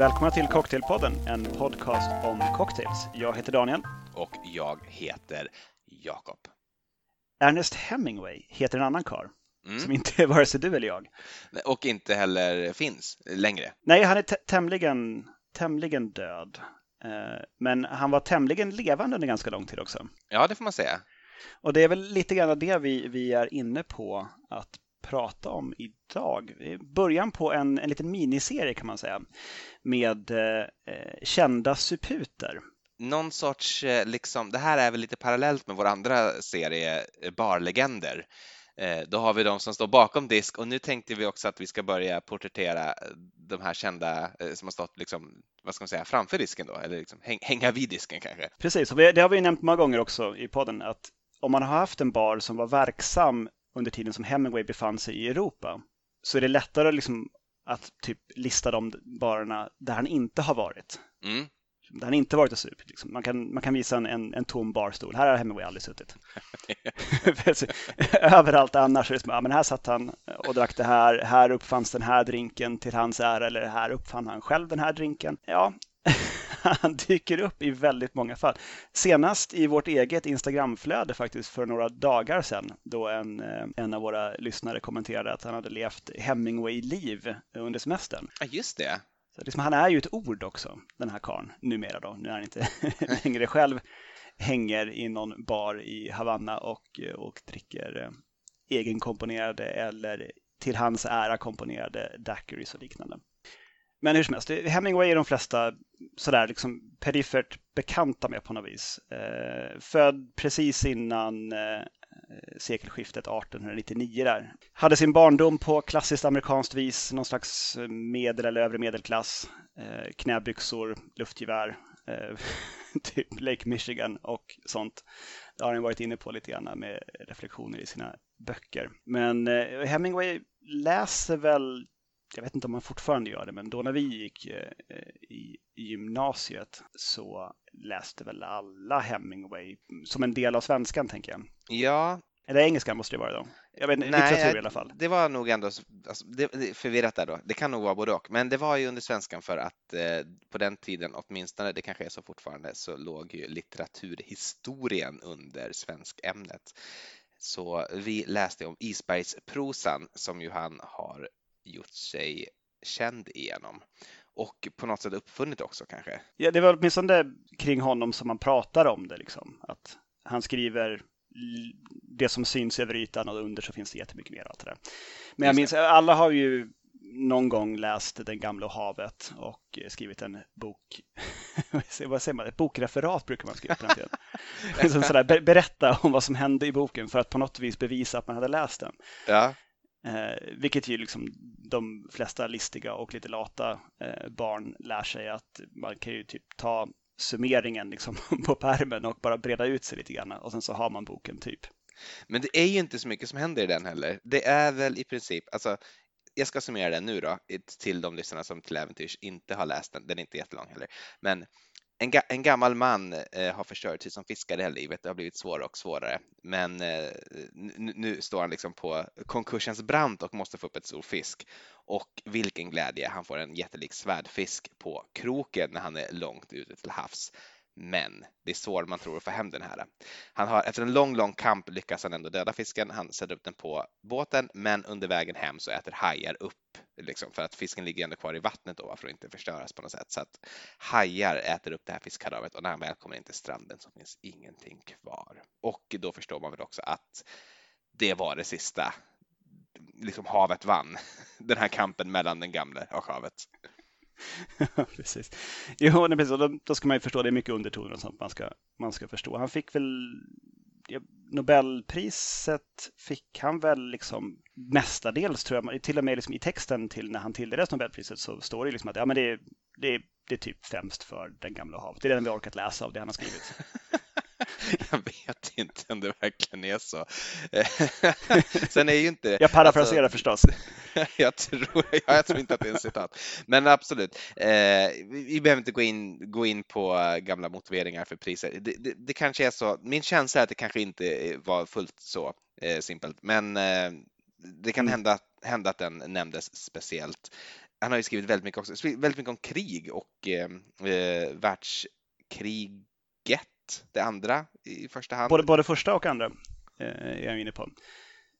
Välkomna till Cocktailpodden, en podcast om cocktails. Jag heter Daniel. Och jag heter Jakob. Ernest Hemingway heter en annan karl mm. som inte är vare sig du eller jag. Och inte heller finns längre. Nej, han är tämligen, tämligen död. Eh, men han var tämligen levande under ganska lång tid också. Ja, det får man säga. Och det är väl lite grann det vi, vi är inne på att prata om idag. Början på en, en liten miniserie kan man säga med eh, kända suputer. Någon sorts, eh, liksom, det här är väl lite parallellt med vår andra serie eh, Barlegender. Eh, då har vi de som står bakom disk och nu tänkte vi också att vi ska börja porträttera de här kända som har stått liksom, vad ska man säga, framför disken då, eller liksom hänga vid disken kanske. Precis, och det har vi nämnt många gånger också i podden att om man har haft en bar som var verksam under tiden som Hemingway befann sig i Europa så är det lättare liksom att typ lista de barerna där han inte har varit. Mm. Där han inte varit och supit. Liksom. Man, kan, man kan visa en, en, en tom barstol. Här har Hemingway aldrig suttit. Överallt annars är det som, ja men här satt han och drack det här. Här uppfanns den här drinken till hans ära. Eller här uppfann han själv den här drinken. Ja, han dyker upp i väldigt många fall. Senast i vårt eget Instagramflöde faktiskt för några dagar sedan då en, eh, en av våra lyssnare kommenterade att han hade levt Hemingway-liv under semestern. Ja, just det. Så liksom, han är ju ett ord också, den här karln, numera då. Nu är han inte längre själv hänger i någon bar i Havanna och, och dricker eh, egenkomponerade eller till hans ära komponerade daiquiris och liknande. Men hur som helst, Hemingway är de flesta sådär liksom perifert bekanta med på något vis. Eh, född precis innan eh, sekelskiftet 1899 där. Hade sin barndom på klassiskt amerikanskt vis, någon slags eh, medel eller övre medelklass. Eh, knäbyxor, luftgevär, eh, typ Lake Michigan och sånt. Det har han varit inne på lite grann med reflektioner i sina böcker. Men eh, Hemingway läser väl jag vet inte om man fortfarande gör det, men då när vi gick eh, i, gymnasiet så läste väl alla Hemingway som en del av svenskan, tänker jag. Ja. Eller engelskan måste det vara då. Jag vet inte, litteratur i alla fall. Det var nog ändå alltså, det, förvirrat där då. Det kan nog vara både och. Men det var ju under svenskan för att eh, på den tiden, åtminstone, det kanske är så fortfarande, så låg ju litteraturhistorien under svenskämnet. Så vi läste om isbergsprosan som ju han har gjort sig känd igenom och på något sätt uppfunnit också kanske. Ja, det var åtminstone kring honom som man pratar om det liksom. Att han skriver det som syns över ytan och under så finns det jättemycket mer. Allt det där. Men jag minns, alla har ju någon gång läst Den gamla havet och skrivit en bok. vad säger man? Ett bokreferat brukar man skriva på den tiden. sådär, berätta om vad som hände i boken för att på något vis bevisa att man hade läst den. Ja. Eh, vilket ju liksom de flesta listiga och lite lata eh, barn lär sig att man kan ju typ ta summeringen liksom på pärmen och bara breda ut sig lite grann och sen så har man boken typ. Men det är ju inte så mycket som händer i den heller. Det är väl i princip, alltså jag ska summera den nu då till de lyssnarna som till äventyrs inte har läst den. Den är inte jättelång heller. Men en, ga en, gammal man eh, har förstört sig som fiskare hela livet. Det har blivit svårare och svårare. Men eh, nu står han liksom på konkursens brant och måste få upp ett stor fisk. Och vilken glädje! Han får en jättelik svärdfisk på kroken när han är långt ute till havs. Men det är svårt man tror att få hem den här. Han har efter en lång, lång kamp lyckas han ändå döda fisken. Han sätter upp den på båten, men under vägen hem så äter hajar upp liksom, för att fisken ligger ändå kvar i vattnet då för att inte förstöras på något sätt. Så att hajar äter upp det här fiskkadavret och när han väl kommer in till stranden så finns ingenting kvar. Och då förstår man väl också att det var det sista. Liksom havet vann den här kampen mellan den gamle och havet. precis. Jo, nej, precis. Då, då ska man ju förstå, det är mycket undertoner och sånt man ska, man ska förstå. Han fick väl Nobelpriset fick han väl liksom mestadels tror jag, till och med liksom i texten till när han tilldelades Nobelpriset så står det liksom att ja, men det, det, det är typ främst för den gamla havet. Det är den vi orkat läsa av det han har skrivit. Jag vet inte om det verkligen är så. Sen är ju inte... Jag parafraserar alltså, förstås. Jag tror, jag tror inte att det är en citat. Men absolut, eh, vi behöver inte gå in, gå in på gamla motiveringar för priser. Det, det, det, kanske är så, min känsla är att det kanske inte var fullt så eh, simpelt, men eh, det kan mm. hända, hända att den nämndes speciellt. han har ju skrivit väldigt mycket också, väldigt mycket om krig och eh, eh, det andra i första hand. Både, både första och andra eh, är jag inne på.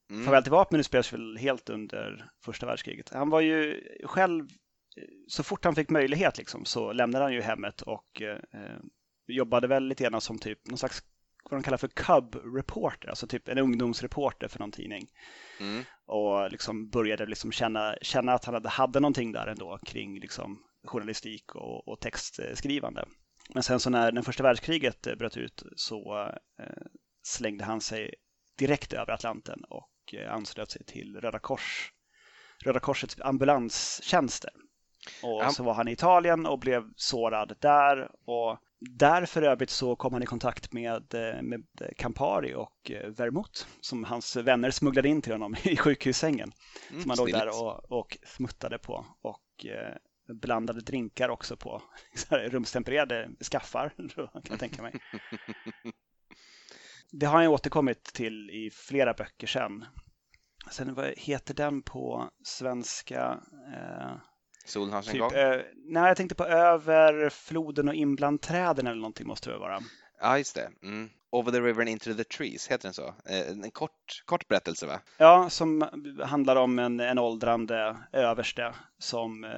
Mm. Farväl till vapen utspelas väl helt under första världskriget. Han var ju själv, så fort han fick möjlighet liksom, så lämnade han ju hemmet och eh, jobbade väl lite grann som typ någon slags vad de kallar för cub reporter, alltså typ en ungdomsreporter för någon tidning. Mm. Och liksom började liksom känna, känna att han hade, hade någonting där ändå kring liksom journalistik och, och textskrivande. Men sen så när, när första världskriget bröt ut så eh, slängde han sig direkt över Atlanten och eh, anslöt sig till Röda, Kors, Röda Korsets ambulanstjänster. Och ja. så var han i Italien och blev sårad där och där för övrigt så kom han i kontakt med, eh, med Campari och eh, Vermouth som hans vänner smugglade in till honom i sjukhussängen. Mm, som han låg där och, och smuttade på och eh, blandade drinkar också på rumstempererade skaffar, kan jag tänka mig. Det har han återkommit till i flera böcker sen. Sen vad heter den på svenska? Eh, Solen har sin typ, gång? Eh, nej, jag tänkte på över floden och in bland träden eller någonting måste det vara. Ja, just det. Mm. Over the River and Into the Trees, heter den så? Eh, en kort, kort berättelse va? Ja, som handlar om en, en åldrande överste som eh,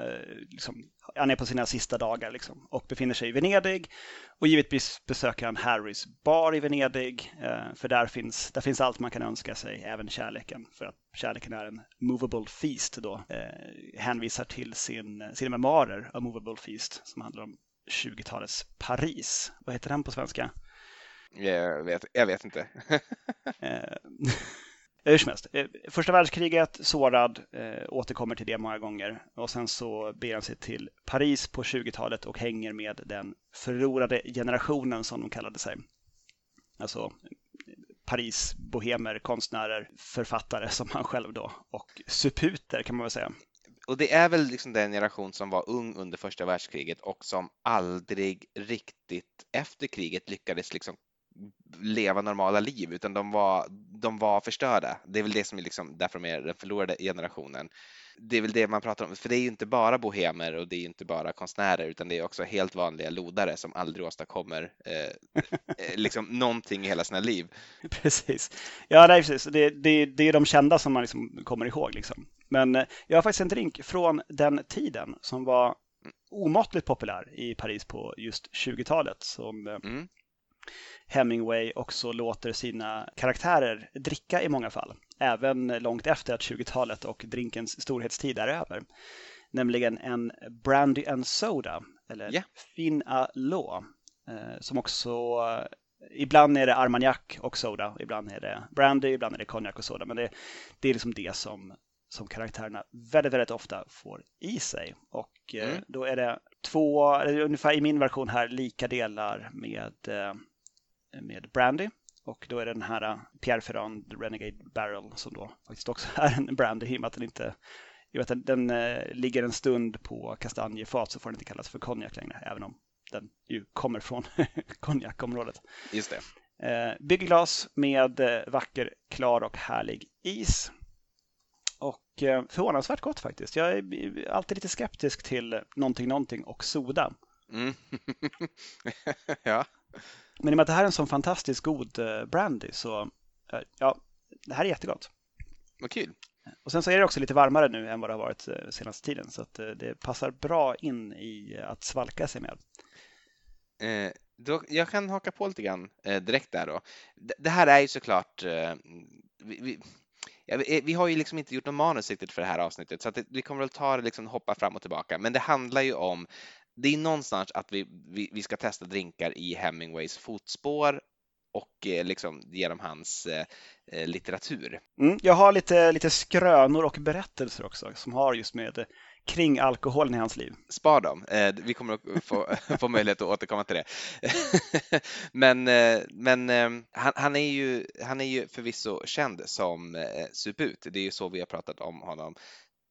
liksom, han är på sina sista dagar liksom, och befinner sig i Venedig. Och givetvis besöker han Harrys bar i Venedig, eh, för där finns, där finns allt man kan önska sig, även kärleken. För att kärleken är en movable feast då, eh, hänvisar till sin, sina memoarer, A Movable Feast, som handlar om 20-talets Paris. Vad heter den på svenska? Jag vet, jag vet inte. Eh, hur som helst, eh, första världskriget, sårad, eh, återkommer till det många gånger och sen så ber han sig till Paris på 20-talet och hänger med den förlorade generationen som de kallade sig. Alltså Paris, bohemer, konstnärer, författare som han själv då och suputer kan man väl säga. Och det är väl liksom den generation som var ung under första världskriget och som aldrig riktigt efter kriget lyckades liksom leva normala liv utan de var, de var förstörda. Det är väl det som är liksom därför de är den förlorade generationen. Det är väl det man pratar om, för det är ju inte bara bohemer och det är inte bara konstnärer utan det är också helt vanliga lodare som aldrig åstadkommer eh, eh liksom någonting i hela sina liv. Precis. Ja, är, precis. Det, det, det är de kända som man liksom kommer ihåg. Liksom. Men eh, jag har faktiskt en drink från den tiden som var omåttligt populär i Paris på just 20-talet som eh, mm. Hemingway också låter sina karaktärer dricka i många fall, även långt efter att 20-talet och drinkens storhetstid är över. Nämligen en Brandy and Soda, eller yeah. Fin à l'eau, eh, som också Ibland är det Armagnac och soda, ibland är det brandy, ibland är det konjak och soda. Men det, det är liksom det som, som karaktärerna väldigt, väldigt ofta får i sig. Och eh, mm. då är det två, ungefär i min version här, lika delar med med Brandy. Och då är det den här äh, Pierre Ferrand Renegade Barrel som då faktiskt också är en Brandy i och med att den inte jag vet, den, den eh, ligger en stund på kastanjefat så får den inte kallas för konjak längre, även om den ju kommer från konjakområdet. Just det. Eh, bygger glas med eh, vacker, klar och härlig is. Och eh, förvånansvärt gott faktiskt. Jag är alltid lite skeptisk till någonting, någonting och soda. Mm. ja. Men i och med att det här är en sån fantastiskt god eh, brandy så eh, ja, det här är jättegott. Vad kul. Och sen så är det också lite varmare nu än vad det har varit eh, senaste tiden så att det passar bra in i att svalka sig med. Eh, då, jag kan haka på lite grann eh, direkt där då. Det, det, här är ju såklart eh, vi, vi, ja, vi, vi, har ju liksom inte gjort någon manus riktigt för det här avsnittet så att det, vi kommer väl ta det liksom hoppa fram och tillbaka. Men det handlar ju om det är någonstans att vi, vi, vi ska testa drinkar i Hemingways fotspår och eh, liksom genom hans eh, eh, litteratur. Mm, jag har lite, lite skrönor och berättelser också som har just med kring alkoholen i hans liv. Spar dem. Eh, vi kommer att få, få möjlighet att återkomma till det. men eh, men eh, han, han, är ju, han är ju förvisso känd som suput. Det är ju så vi har pratat om honom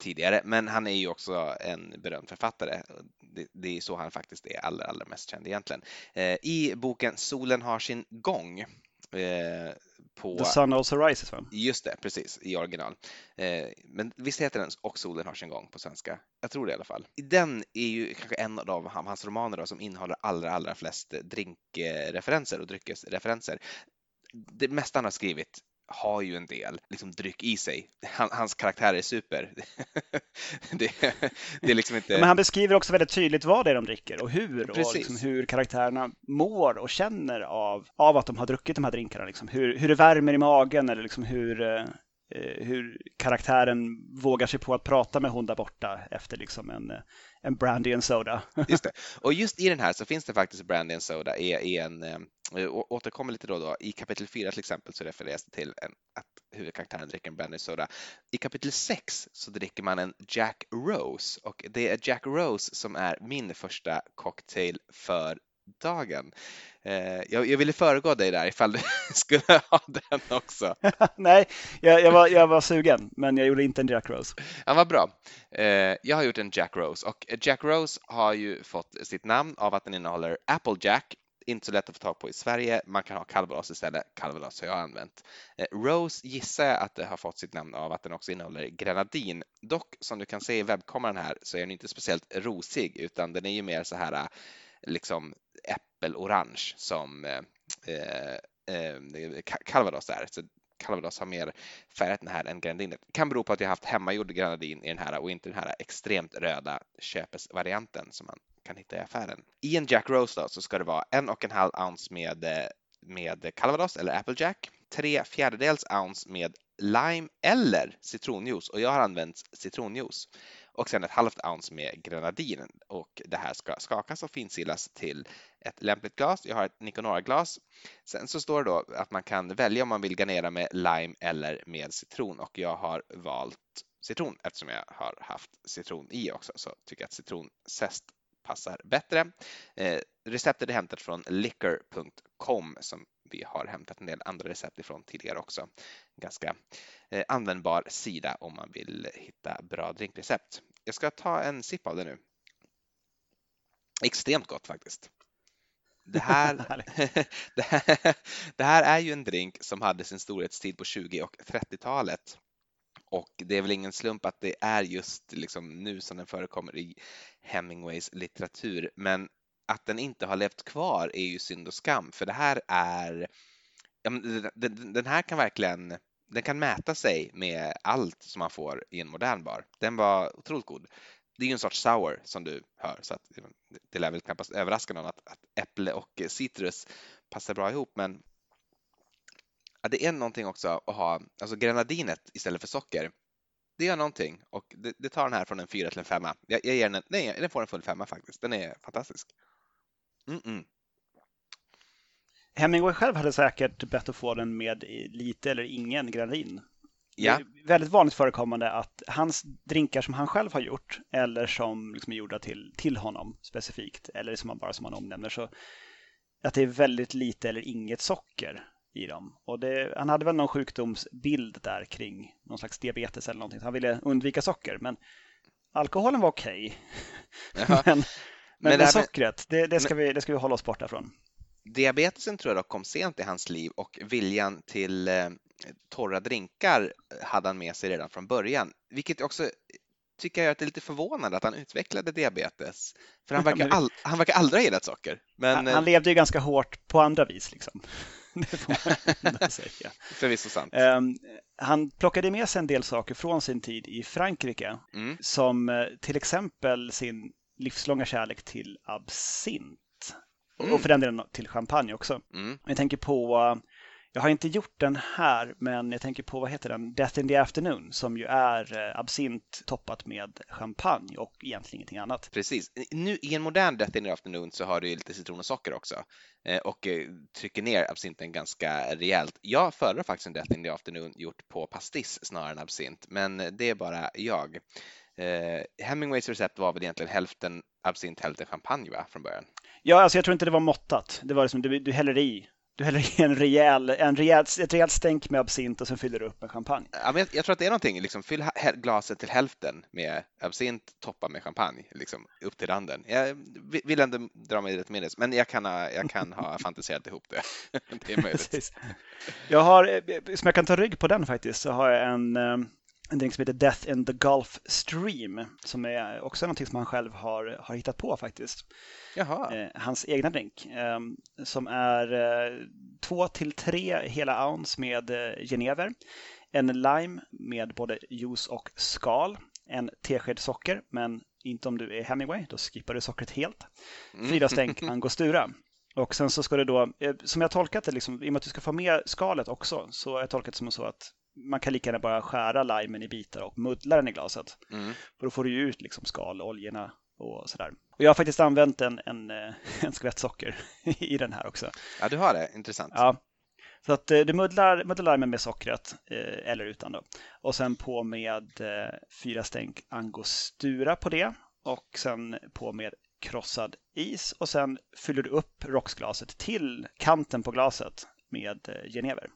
tidigare, men han är ju också en berömd författare. Det, det är så han faktiskt är allra, allra mest känd egentligen. Eh, I boken Solen har sin gång Eh, på... The Sun Also Rises va? Just det, precis, i original. Eh, men visst heter den Och solen har sin gång på svenska? Jag tror det i alla fall. Den är ju kanske en av hans romaner då, som innehåller allra, allra flest drinkreferenser och dryckesreferenser. Det mesta han har skrivit har ju en del liksom, dryck i sig. Han, hans karaktär är super. det, det, är liksom inte... Men han beskriver också väldigt tydligt vad det är de dricker och hur Precis. och liksom hur karaktärerna mår och känner av, av att de har druckit de här drinkarna. Liksom. Hur, hur det värmer i magen eller liksom hur, eh, Eh, hur karaktären vågar sig på att prata med hon där borta efter liksom en, eh, en brandy and soda. just det. Och just i den här så finns det faktiskt brandy and soda i, i en eh, återkommer lite då och då. I kapitel 4 till exempel så refereras det till en, att huvudkaraktären dricker en brandy soda. I kapitel 6 så dricker man en Jack Rose och det är Jack Rose som är min första cocktail för dagen. Eh, jag, jag, ville föregå dig där ifall du skulle ha den också. Nej, jag, jag, var, jag var sugen, men jag gjorde inte en Jack Rose. Ja, vad bra. Eh, jag har gjort en Jack Rose och Jack Rose har ju fått sitt namn av att den innehåller Applejack inte så lätt att få tag på i Sverige. Man kan ha calvados istället. Calvados har jag använt. Eh, Rose gissar jag att det har fått sitt namn av att den också innehåller grenadin. Dock, som du kan se i webbkameran här, så är den inte speciellt rosig, utan den är ju mer så här liksom äppelorange som eh, eh, eh calvados är. Så calvados har mer färgat den här än grenadinet. Det kan bero på att jag haft hemmagjord grenadin i den här och inte den här extremt röda köpesvarianten som man kan hitta i affären. I en Jack Rose då, så ska det vara en och en halv ounce med, eh, med calvados eller Applejack, tre fjärdedels ounce med lime eller citronjuice och jag har använt citronjuice och sen ett halvt ounce med grenadin och det här ska skakas och finsilas till ett lämpligt glas. Jag har ett Nicanora-glas. Sen så står det då att man kan välja om man vill garnera med lime eller med citron och jag har valt citron eftersom jag har haft citron i också så tycker jag att citronzest passar bättre. Eh, receptet är hämtat från liquor.com som vi har hämtat en del andra recept ifrån tidigare också. Ganska eh, användbar sida om man vill hitta bra drinkrecept. Jag ska ta en sipp av det nu. Extremt gott faktiskt. Det här, det här, det här är ju en drink som hade sin storhetstid på 20 och 30-talet och det är väl ingen slump att det är just liksom nu som den förekommer i Hemingways litteratur. Men att den inte har levt kvar är ju synd och skam, för det här är den här kan verkligen den kan mäta sig med allt som man får i en modern bar. Den var otroligt god. Det är ju en sorts sour som du hör, så att det lär väl knappast överraska någon att, att äpple och citrus passar bra ihop, men Ja, det är någonting också att ha alltså grenadinet istället för socker. Det gör någonting och det, det tar den här från en fyra till en femma. Jag, jag ger den, en, nej, den får en full femma faktiskt. Den är fantastisk. Mm -mm. Hemingway själv hade säkert bett att få den med lite eller ingen grenadin. Ja. Det är väldigt vanligt förekommande att hans drinkar som han själv har gjort eller som liksom är gjorda till, till honom specifikt eller som han bara som han omnämner så att det är väldigt lite eller inget socker i dem. Och det, han hade väl någon sjukdomsbild där kring någon slags diabetes eller någonting. Han ville undvika socker, men alkoholen var okej. Okay. men, men, men det sockret, det, det, ska men, vi, det ska vi hålla oss borta från. Diabetesen tror jag kom sent i hans liv och viljan till eh, torra drinkar hade han med sig redan från början, vilket också tycker jag att det är lite förvånande att han utvecklade diabetes. För han verkar, all, han verkar aldrig ha gillat socker. Men... Han, han, levde ju ganska hårt på andra vis. Liksom. det får man säga. Förvisso sant. Um, han plockade med sig en del saker från sin tid i Frankrike, mm. som uh, till exempel sin livslånga kärlek till absint. Mm. Och för den delen till champagne också. Mm. Jag tänker på uh, jag har inte gjort den här, men jag tänker på, vad heter den, Death in the Afternoon, som ju är eh, absint toppat med champagne och egentligen ingenting annat. Precis. Nu i en modern Death in the Afternoon så har du ju lite citron och socker också eh, och eh, trycker ner absinten ganska rejält. Jag föredrar faktiskt en Death in the Afternoon gjort på pastis snarare än absint, men det är bara jag. Hemingways recept var väl egentligen hälften absint, hälften champagne va, från början? Ja, alltså jag tror inte det var måttat. Det var liksom, du, du häller i Du häller i en rejäl, en rejäl, ett rejält stänk med absint och sen fyller du upp med champagne. Ja, men jag, jag tror att det är någonting, liksom, fyll glaset till hälften med absint, toppa med champagne, liksom, upp till randen. Jag vill ändå dra mig rätt minnes, men jag kan ha, jag kan ha fantiserat ihop det. det är möjligt. jag har, eh, som jag kan ta rygg på den faktiskt, så har jag en eh, en drink som heter Death in the Gulf Stream som är också någonting som han själv har, har hittat på faktiskt. Eh, hans egna drink eh, som är eh, två till tre hela ounce med eh, genever, en lime med både juice och skal, en tesked socker, men inte om du är Hemingway, då skippar du sockret helt. Mm. Fyra stänk angostura. Och sen så ska det då, eh, som jag tolkat det, liksom, i och med att du ska få med skalet också, så har jag tolkat det som så att man kan lika gärna bara skära limen i bitar och muddla den i glaset. Mm. För då får du ju ut liksom skaloljorna och sådär. Och jag har faktiskt använt en, en, eh, en skvätt socker i den här också. Ja, du har det. Intressant. Ja. Så att eh, du muddlar, muddlar limen med sockret, eh, eller utan då. Och sen på med fyra stänk angostura på det. Och sen på med krossad is. Och sen fyller du upp rocksglaset till kanten på glaset med genever.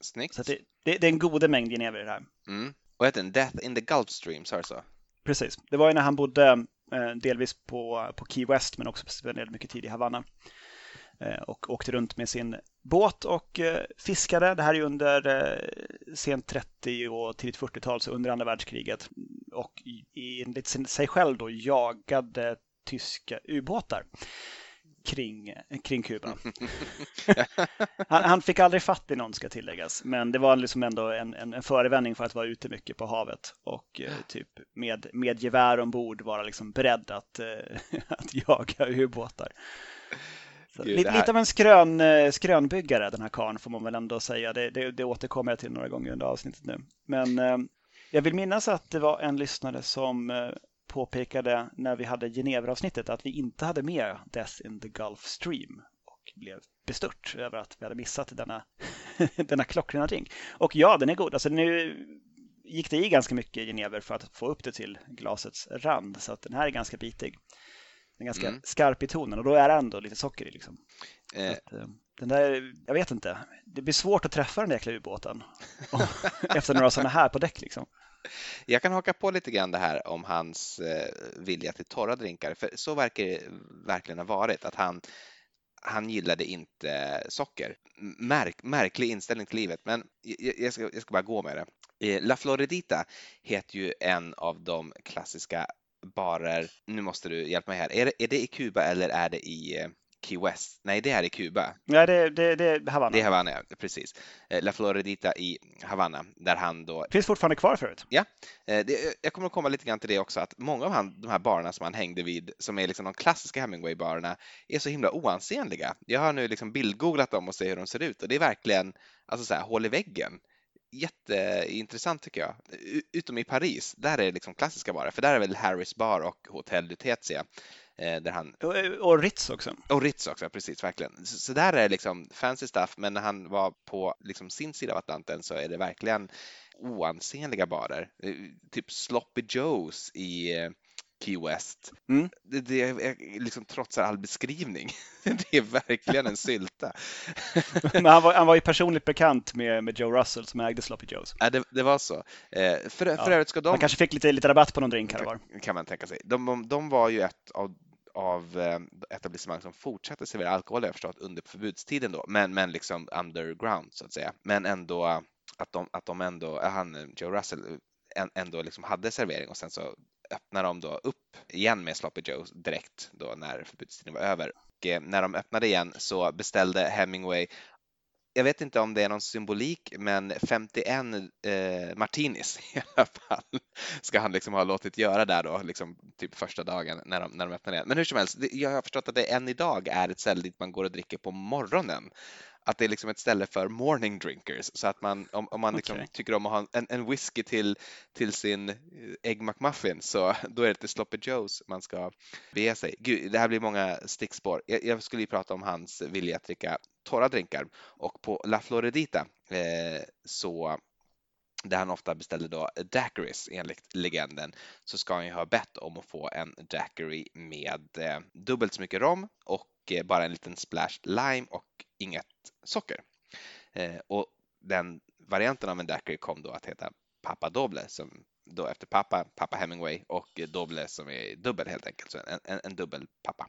Snyggt. Så det, det, det, är en god mängd genever i det här. Mm. Och heter den Death in the Gulf Stream, sa du så? Precis. Det var ju när han bodde eh, delvis på, på Key West men också spenderade mycket tid i Havanna. Eh, och åkte runt med sin båt och eh, fiskade. Det här är under eh, sent 30 och tidigt 40-tal, så under andra världskriget. Och enligt sig själv då jagade tyska ubåtar kring, kring Kuba. han, han, fick aldrig fatt i någon ska tilläggas, men det var liksom ändå en, en, en förevändning för att vara ute mycket på havet och eh, typ med, med gevär ombord vara liksom beredd att, eh, att jaga ubåtar. Gud, lite, lite av en skrön, eh, skrönbyggare den här karln får man väl ändå säga. Det, det, det återkommer jag till några gånger under avsnittet nu. Men eh, jag vill minnas att det var en lyssnare som eh, påpekade när vi hade Genèveavsnittet att vi inte hade med Death in the Gulf Stream och blev bestört över att vi hade missat denna, denna klockrena drink. Och ja, den är god. Alltså nu gick det i ganska mycket genever för att få upp det till glasets rand så att den här är ganska bitig. Den är ganska mm. skarp i tonen och då är det ändå lite socker i liksom. Eh. Att, eh, den där, jag vet inte, det blir svårt att träffa den där jäkla ubåten efter några sådana här på däck liksom. Jag kan haka på lite grann det här om hans eh, vilja till torra drinkar, för så verkar det verkligen ha varit, att han han gillade inte socker. Märk, märklig inställning till livet, men jag, ska, jag ska bara gå med det. Eh, La Floridita heter ju en av de klassiska barer, nu måste du hjälpa mig här, är det, är det i Kuba eller är det i eh, Key West. Nej, det är i Kuba. Ja, det, det, det är Havanna. Det är Havanna, ja, precis. Eh, La Floridita i Havanna, där han då... Finns fortfarande kvar förut. Ja, eh, det, jag kommer att komma lite grann till det också, att många av han, de här barerna som han hängde vid, som är liksom de klassiska Hemingway-barerna, är så himla oansenliga. Jag har nu liksom bildgooglat dem och ser hur de ser ut och det är verkligen, alltså så här, hål i väggen jätteintressant tycker jag. Utom i Paris, där är det liksom klassiska barer, för där är väl Harris bar och Hotel Lutetia Eh, där han... Och, och Ritz också. Och Ritz också, precis, verkligen. Så, så, där är det liksom fancy stuff, men när han var på liksom sin sida av Atlanten så är det verkligen oansenliga barer. Eh, typ Sloppy Joes i eh, Key West. Mm. Det, det är, liksom trotsar all beskrivning. Det är verkligen en sylta. Men han var, han var ju personligt bekant med, med Joe Russell som ägde Sloppy Joes. Ja, det, det var så. För, för ja. övrigt ska de... Han kanske fick lite, lite rabatt på någon drink här var. Kan man tänka sig. De, de var ju ett av av eh, etablissemang som fortsatte servera alkohol, jag förstått, under förbudstiden då, men, men liksom underground så att säga. Men ändå eh, att de, att de ändå, eh, han, eh, Joe Russell, ändå liksom hade servering och sen så öppnade de då upp igen med Sloppy Joe direkt då när förbudstiden var över. Och när de öppnade igen så beställde Hemingway jag vet inte om det är någon symbolik, men 51 eh, martinis i alla fall ska han liksom ha låtit göra där då, liksom typ första dagen när de, när de öppnar igen. Men hur som helst, jag har förstått att det än idag är ett ställe dit man går och dricker på morgonen att det är liksom ett ställe för morning drinkers. Så att man, om, om man liksom okay. tycker om att ha en, en whisky till, till sin eh, Egg McMuffin så då är det till Sloppy Joes man ska bege sig. Gud, det här blir många stickspår. Jag, jag skulle ju prata om hans vilja att dricka torra drinkar och på La Floridita eh, så där han ofta beställde då daiquiris enligt legenden så ska han ju ha bett om att få en daiquiri med eh, dubbelt så mycket rom och Eh, bara en liten splash lime och inget socker. Eh, och den varianten av en daiquiri kom då att heta Papa Doble som då efter pappa, pappa Hemingway och eh, Doble som är dubbel helt enkelt, så en, en, en dubbel pappa.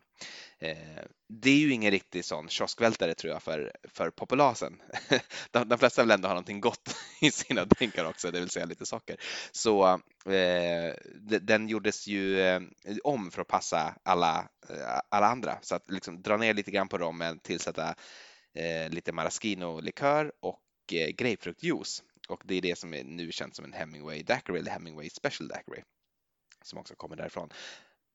Eh, det är ju ingen riktig sån kioskvältare tror jag för, för populasen. de, de flesta vill ändå ha någonting gott i sina drinkar också, det vill säga lite socker. Så eh, den gjordes ju eh, om för att passa alla, eh, alla andra, så att liksom dra ner lite grann på rommen, tillsätta eh, lite maraschino-likör och eh, grapefruktjuice och det är det som är nu känt som en Hemingway Daiquiri eller Hemingway Special Daiquiri som också kommer därifrån.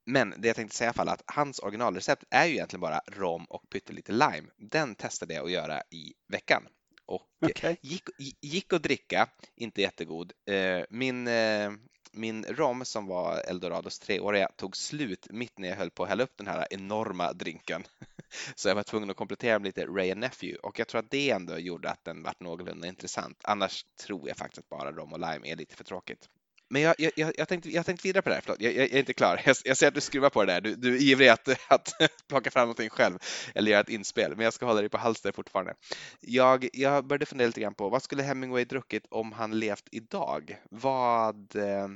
Men det jag tänkte säga i alla fall att hans originalrecept är ju egentligen bara rom och pyttelite lime. Den testade jag att göra i veckan och okay. gick, gick att dricka, inte jättegod. Eh, min, eh, min rom som var Eldorados treåriga tog slut mitt när jag höll på att hälla upp den här enorma drinken. Så jag var tvungen att komplettera med lite Ray and Nephew och jag tror att det ändå gjorde att den vart någorlunda intressant. Annars tror jag faktiskt att bara rom och lime är lite för tråkigt. Men jag, jag, jag, tänkte, jag tänkte vidare på det här, förlåt, jag, jag är inte klar. Jag, jag ser att du skruvar på det där, du, du är ivrig att, att plocka fram någonting själv eller göra ett inspel, men jag ska hålla dig på halster fortfarande. Jag, jag började fundera lite grann på vad skulle Hemingway druckit om han levt idag? Vad, eh,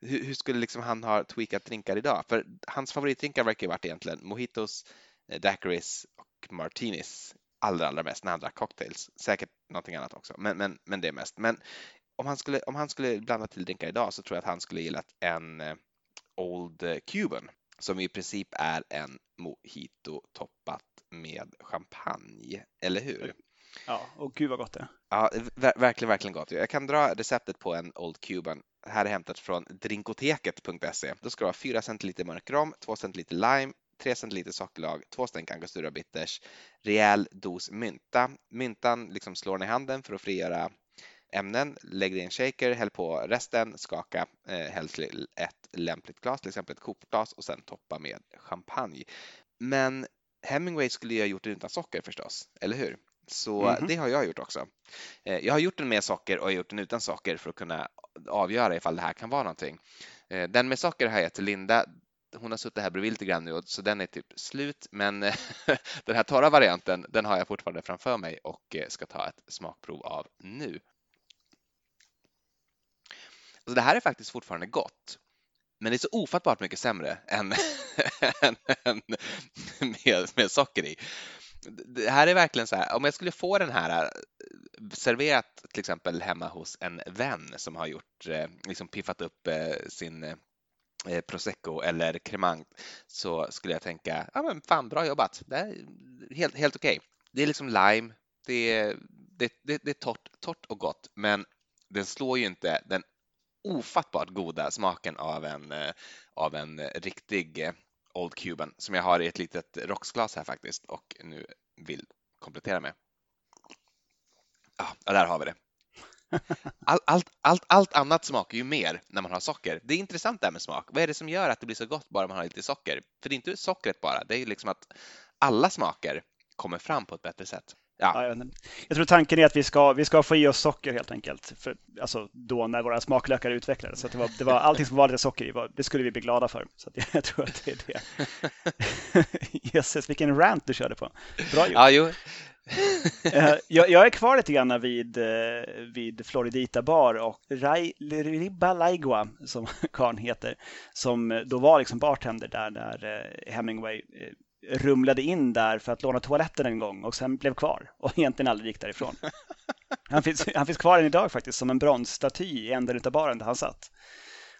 hur, hur, skulle liksom han ha tweakat drinkar idag? För hans favoritdrinkar verkar ju varit egentligen mojitos, eh, daiquiris och martinis allra, allra mest när han drack cocktails. Säkert någonting annat också, men, men, men det är mest. Men om han, skulle, om han skulle blanda till drinkar idag så tror jag att han skulle gillat en eh, Old Cuban som i princip är en mojito toppat med champagne, eller hur? Ja, och gud vad gott det är. Ja, verkligen, verkligen gott. Jag kan dra receptet på en Old Cuban. Här är hämtat från drinkoteket.se. Då ska det vara 4 centiliter mörk rom, 2 centiliter lime, 3 centiliter sockerlag, 2 stänk angostura bitters, rejäl dos mynta. Myntan liksom slår ni i handen för att frigöra ämnen, lägg i en shaker, häll på resten, skaka, eh, häll till ett lämpligt glas, till exempel ett kokglas och sen toppa med champagne. Men Hemingway skulle ju ha gjort det utan socker förstås, eller hur? Så mm -hmm. det har jag gjort också. Eh, jag har gjort den med socker och gjort den utan socker för att kunna avgöra ifall det här kan vara någonting. Eh, den med socker har jag till Linda. Hon har suttit här bredvid lite grann nu så den är typ slut. Men den här torra varianten, den har jag fortfarande framför mig och eh, ska ta ett smakprov av nu. Så det här är faktiskt fortfarande gott. Men det är så ofattbart mycket sämre än, än, än med, med socker i det här är verkligen så här, om jag skulle få den här eh, serverat till exempel hemma hos en vän som har gjort, eh, liksom piffat upp eh, sin prosecco eller cremant så skulle jag tänka, ja men fan bra jobbat, det är helt, helt okej. Okay. Det är liksom lime, det är, det, det, det är torrt, torrt och gott, men den slår ju inte den ofattbart goda smaken av en, av en riktig Old Cuban som jag har i ett litet rocksglas här faktiskt och nu vill komplettera med. Ja, där har vi det. All, allt, allt, allt annat smakar ju mer när man har socker. Det är intressant det här med smak. Vad är det som gör att det blir så gott bara man har lite socker? För det är inte sockret bara, det är liksom att alla smaker kommer fram på ett bättre sätt. Ja. ja jag, tror tanken är att vi ska, vi ska få i oss socker helt enkelt. För, alltså då när våra smaklökar utvecklades. Så det var, det var allting som var lite socker i, det skulle vi bli glada för. Så jag tror att det är det. Jösses, vilken rant du körde på. Bra gjort. Ja, jo. Eh, jag, jag, är kvar lite grann vid, eh, vid Floridita bar och Rai, Ribba Laigua, som karln heter, som då var liksom bartender där när eh, Hemingway rumlade in där för att låna toaletten en gång och sen blev kvar och egentligen aldrig gick därifrån. Han finns, han finns kvar än idag faktiskt som en bronsstaty i änden av baren där han satt.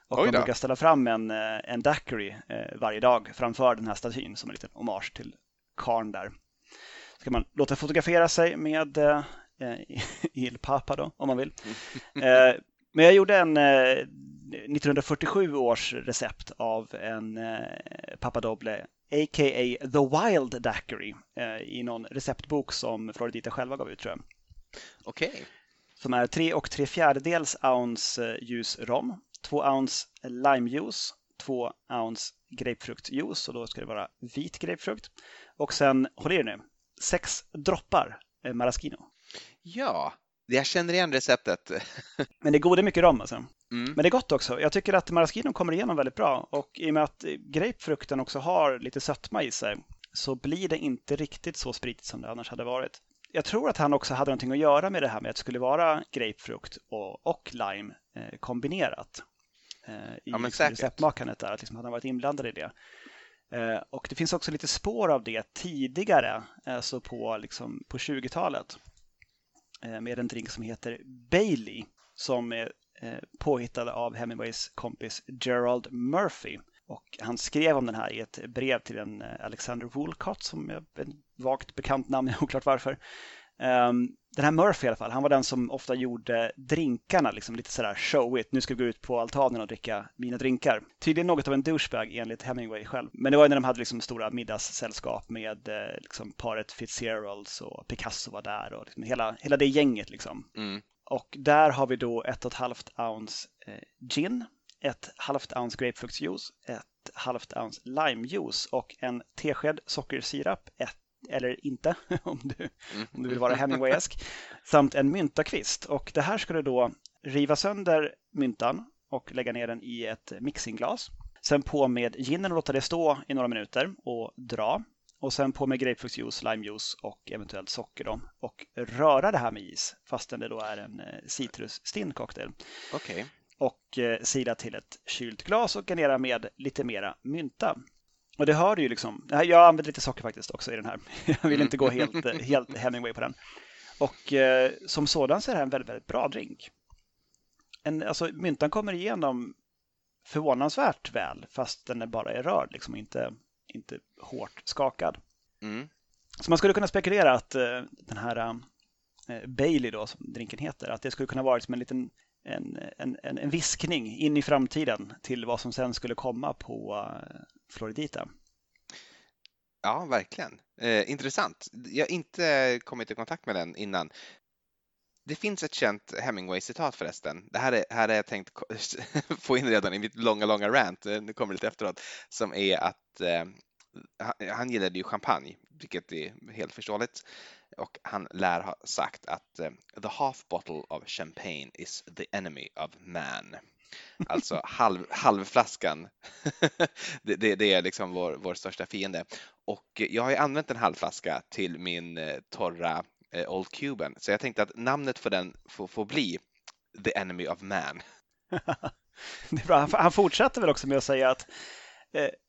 Och de brukar ställa fram en, eh, en daiquiri eh, varje dag framför den här statyn som en liten hommage till karn där. Så kan man låta fotografera sig med eh, Il Papa då, om man vill. Eh, men jag gjorde en eh, 1947 års recept av en eh, Papa Doble a.k.a. The Wild Daiquiri eh, i någon receptbok som Floridita själva gav ut tror jag. Okej. Okay. Som är 3 och 3 fjärdedels ounce eh, ljus rom, 2 ounce limejuice, 2 ounce grapefruktjuice och då ska det vara vit grapefrukt. Och sen, håll er nu, 6 droppar eh, maraschino. Ja, jag känner igen receptet. Men det är goda mycket rom alltså. Mm. Men det är gott också. Jag tycker att maraschino kommer igenom väldigt bra och i och med att grapefrukten också har lite sötma i sig så blir det inte riktigt så spritigt som det annars hade varit. jag tror att han också hade någonting att göra med det här med att det skulle vara grapefrukt och, och lime eh, kombinerat eh, i Ja, liksom receptmakandet där, att liksom han varit inblandad i det. Eh, och det finns också lite spår av det tidigare, alltså på, liksom, på 20-talet eh, Eh, med en drink som heter Bailey som är eh, påhittad av Hemingways kompis Gerald Murphy. Och han skrev om den här i ett brev till en eh, Alexander Woolcott som är ett vagt bekant namn, oklart varför. Ehm, den här Murphy i alla fall, han var den som ofta gjorde drinkarna liksom lite sådär showigt. Nu ska vi gå ut på altanen och dricka mina drinkar. Tydligen något av en douchebag enligt Hemingway själv. Men det var ju när de hade liksom stora middagssällskap med eh, liksom paret Fitzgeralds och Picasso var där och liksom hela, hela det gänget liksom. Mm. Och där har vi då ett och ett halvt ounce eh, gin, ett halvt ounce grapefruktsjuice, ett halvt ounce limejuice och en tesked sockersirap, ett, eller inte om du, Mm. om du vill vara Hemingwayesk, samt en myntakvist. Och det här ska du då riva sönder myntan och lägga ner den i ett mixingglas. Sen på med ginen och låta det stå i några minuter och dra. Och sen på med grapefruktsjuice, limejuice och eventuellt socker då. Och röra det här med is fastän det då är en eh, citrusstinn cocktail. Okej. Och eh, sila till ett kylt glas och garnera med lite mera mynta. Och det hör du ju liksom. Jag använder lite socker faktiskt också i den här. Jag vill inte gå helt, eh, helt Hemingway på den. Och eh, som sådan så är det här en väldigt, väldigt bra drink. En, alltså, myntan kommer igenom förvånansvärt väl fast den bara är rörd, liksom inte, inte hårt skakad. Mm. Så man skulle kunna spekulera att eh, den här eh, Bailey då, som drinken heter, att det skulle kunna vara som en liten en, en, en, en viskning in i framtiden till vad som sen skulle komma på eh, Floridita. Ja, verkligen. Eh, intressant. Jag har inte kommit i kontakt med den innan. Det finns ett känt Hemingway-citat förresten. Det här är, här är jag tänkt få in redan i mitt långa, långa rant. Eh, nu kommer det lite efteråt. Som är att eh, han, han gillade ju champagne, vilket är helt förståeligt. Och han lär ha sagt att eh, the half bottle of champagne is the enemy of man. Alltså halv, halvflaskan, det, det, det är liksom vår, vår största fiende. Och jag har ju använt en halvflaska till min eh, torra eh, Old Cuban, så jag tänkte att namnet för den får, får bli The Enemy of Man. Det är bra. Han, han fortsätter väl också med att säga att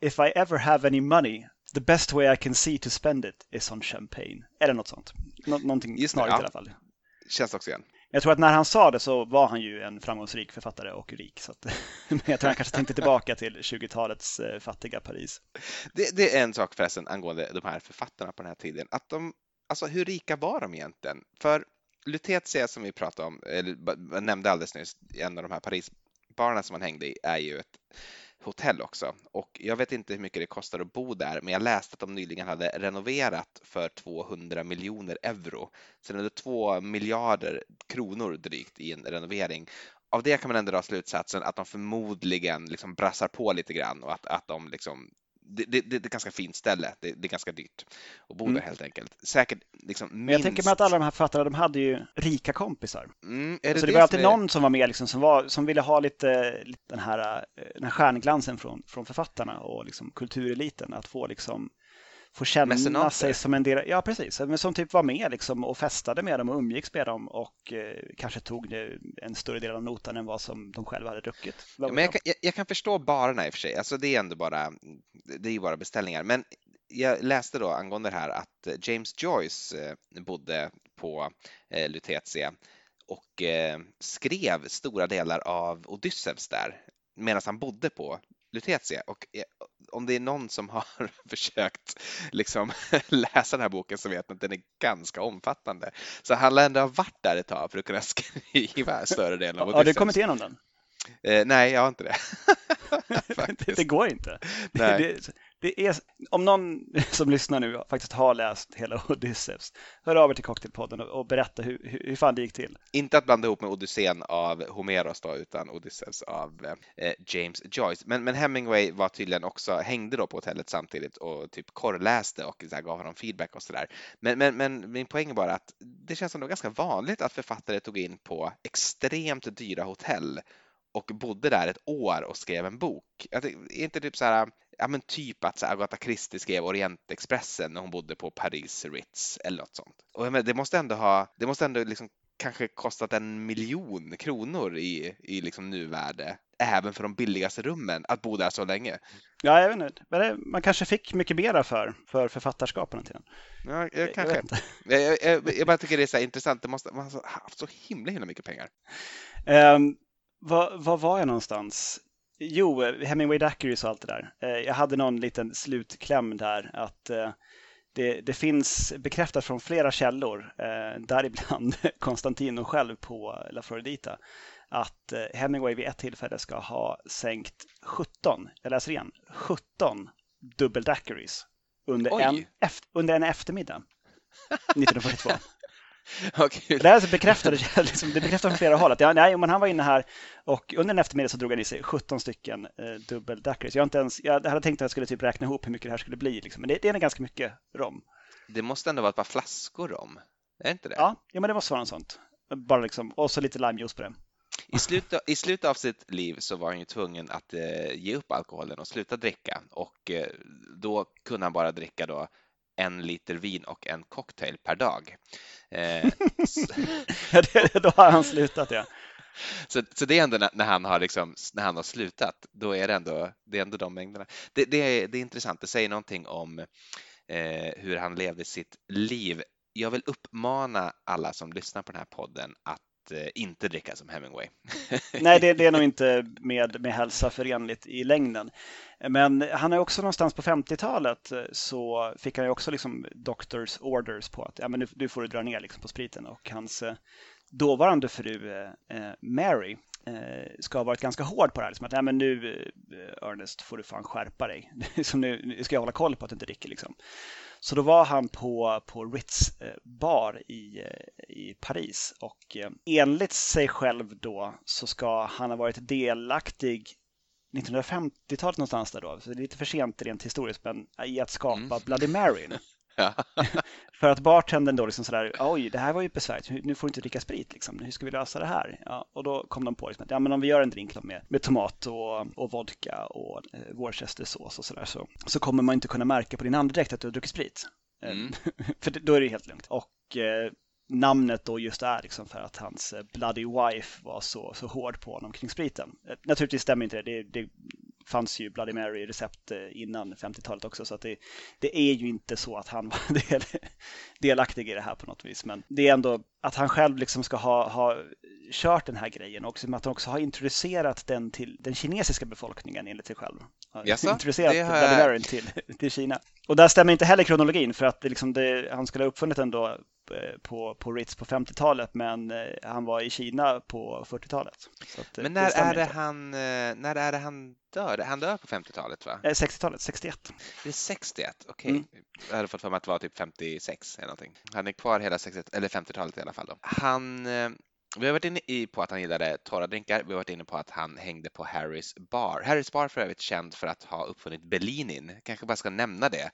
If I ever have any money, the best way I can see to spend it is on champagne. Eller något sånt. Nå någonting snarligt ja. i alla fall. Känns också igen. Jag tror att när han sa det så var han ju en framgångsrik författare och rik. Så att, men jag tror han kanske tänkte tillbaka till 20-talets eh, fattiga Paris. Det, det är en sak förresten angående de här författarna på den här tiden, att de, alltså hur rika var de egentligen? För Lutetia som vi pratade om, eller nämnde alldeles nyss, en av de här Parisbarerna som man hängde i, är ju ett hotell också. Och jag vet inte hur mycket det kostar att bo där, men jag läste att de nyligen hade renoverat för 200 miljoner euro. Så det är två miljarder kronor drygt i en renovering. Av det kan man ändå dra slutsatsen att de förmodligen liksom brassar på lite grann och att, att de liksom det, det, det är ett ganska fint ställe. Det, det är ganska dyrt att bo Mm. där helt enkelt. Säkert liksom minst... Men jag tänker mig att alla de här författarna, de hade ju rika kompisar. Mm, är Så det, det var alltid någon som var med liksom, som, var, som ville ha lite, lite den, här, eh, den här stjärnglansen från, från författarna och liksom kultureliten. Att få, liksom, få känna Mecenater. sig som en del, ja precis, men som typ var med liksom, och festade med dem och umgicks med dem och eh, kanske tog en större del av notan än vad som de själva hade druckit. Ja, men jag kan, jag, jag kan förstå barerna i och för sig, alltså det är ändå bara, det är ju bara beställningar. Men jag läste då angående det här att James Joyce eh, bodde på eh, Lutetia och eh, skrev stora delar av Odysseus där medan han bodde på Lutetia. Och eh, om det är någon som har försökt liksom läsa den här boken så vet man att den är ganska omfattande. Så han lär ändå ha varit där ett tag för att kunna skriva större delen av Har du Odysseus. kommit igenom den? Eh, nej, jag har inte det. det, går inte. Nej. det, det är, om någon som lyssnar nu faktiskt har läst hela Odysseus, hör av er till Cocktailpodden och, och berätta hur, hur, hur fan det gick till. Inte att blanda ihop med Odysseen av Homeros då, utan Odysseus av eh, James Joyce. Men, men Hemingway var tydligen också, hängde då på hotellet samtidigt och typ korrläste och så här, gav honom feedback och sådär. Men, men, men min poäng är bara att det känns som det var ganska vanligt att författare tog in på extremt dyra hotell och bodde där ett år och skrev en bok. Är inte typ så här, ja men typ att så Agatha Christie skrev Orientexpressen när hon bodde på Paris Ritz eller något sånt. Och menar, det måste ändå ha, det måste ändå liksom kanske kostat en miljon kronor i, i liksom nuvärde, även för de billigaste rummen, att bo där så länge. Ja, jag vet inte. Men man kanske fick mycket mera för, för författarskap på den tiden. Ja, jag, kanske. Jag inte. Jag, jag, jag, bara tycker det är så intressant, det måste, man har haft så himla, himla mycket pengar. Um, var, var var jag någonstans? Jo, eh, Hemingway Daiquiris och allt det där. Eh, jag hade någon liten slutkläm där att eh, det, det finns bekräftat från flera källor, däribland Konstantino själv på La Floridita, att Hemingway vid ett tillfälle ska ha sänkt 17, jag läser igen, 17 dubbeldaiquiris under, Oj. en, eft- under en eftermiddag 1942. Kul. Det här är bekräftade, liksom, det bekräftas från flera håll. Att, ja, nej, men han var inne här och under en eftermiddag så drog han i sig 17 stycken eh, dubbel daiquiris. Jag, har inte ens, jag hade tänkt att jag skulle typ räkna ihop hur mycket det här skulle bli, liksom. men det, det är ganska mycket rom. Det måste ändå vara ett par flaskor om. Är det inte det? Ja, ja, men det måste vara något sånt. Bara liksom, och så lite limejuice på det. I, slutet, I slutet av sitt liv så var han ju tvungen att eh, ge upp alkoholen och sluta dricka och eh, då kunde han bara dricka då en liter vin och en cocktail per dag. Eh, då har han slutat, ja. så, så det är ändå när, när, han har liksom, när han har slutat, då är det ändå, det är ändå de mängderna. Det, det, är, det är intressant, det säger någonting om eh, hur han levde sitt liv. Jag vill uppmana alla som lyssnar på den här podden att Eh, inte dricka som Hemingway. Nej, det, det är nog inte med, med hälsa förenligt i längden. Men han är också någonstans på 50-talet eh, så fick han ju också liksom doctors orders på att ja, men nu, nu får du dra ner liksom på spriten och hans eh, dåvarande fru eh, Mary eh, ska ha varit ganska hård på det här. Liksom att, Nej, men nu eh, Ernest får du fan skärpa dig. Som nu, nu ska jag hålla koll på att du inte dricker liksom. Så då var han på, på Ritz eh, bar i, eh, i Paris och eh, enligt sig själv då så ska han ha varit delaktig 1950-talet någonstans där då, så det är lite för sent rent historiskt, men i att skapa Mm. Bloody Maryn. Ja. För att bartendern då liksom sådär, oj, det här var ju besvärligt, nu får du inte dricka sprit liksom, hur ska vi lösa det här? Ja, och då kom de på liksom att, ja men om vi gör en drink med, med tomat och, och vodka och eh, worcestersås och sådär så, så kommer man inte kunna märka på din andedräkt att du har druckit sprit. Eh, Mm. för då är det helt lugnt. Och eh, namnet då just är liksom för att hans eh, Bloody Wife var så, så hård på honom kring spriten. Eh, naturligtvis stämmer inte det. det, det fanns ju Bloody Mary-recept eh, innan 50-talet också så att det, det är ju inte så att han var del, delaktig i det här på något vis. Men det är ändå att han själv liksom ska ha, ha kört den här grejen och att han också har introducerat den till den kinesiska befolkningen enligt sig själv. Jaså? Introducerat Det jag- Mary till, till Kina. Och där stämmer inte heller kronologin för att liksom det, han skulle ha uppfunnit den då eh, på, på Ritz på 50-talet men eh, han var i Kina på 40-talet. Så att, eh, Men när är, det inte. han, när är det han dör? Han dör på 50-talet va? Eh, 60-talet, 61. Det är 61, okej. Mm. Jag hade fått för mig att det var typ 56 eller någonting. Han är kvar hela 60, eller 50-talet i alla fall. Då. Han, vi har varit inne på att han gillade torra drinkar. Vi har varit inne på att han hängde på Harrys bar. Harrys bar för övrigt känd för att ha uppfunnit Bellinin. Kanske bara ska nämna det.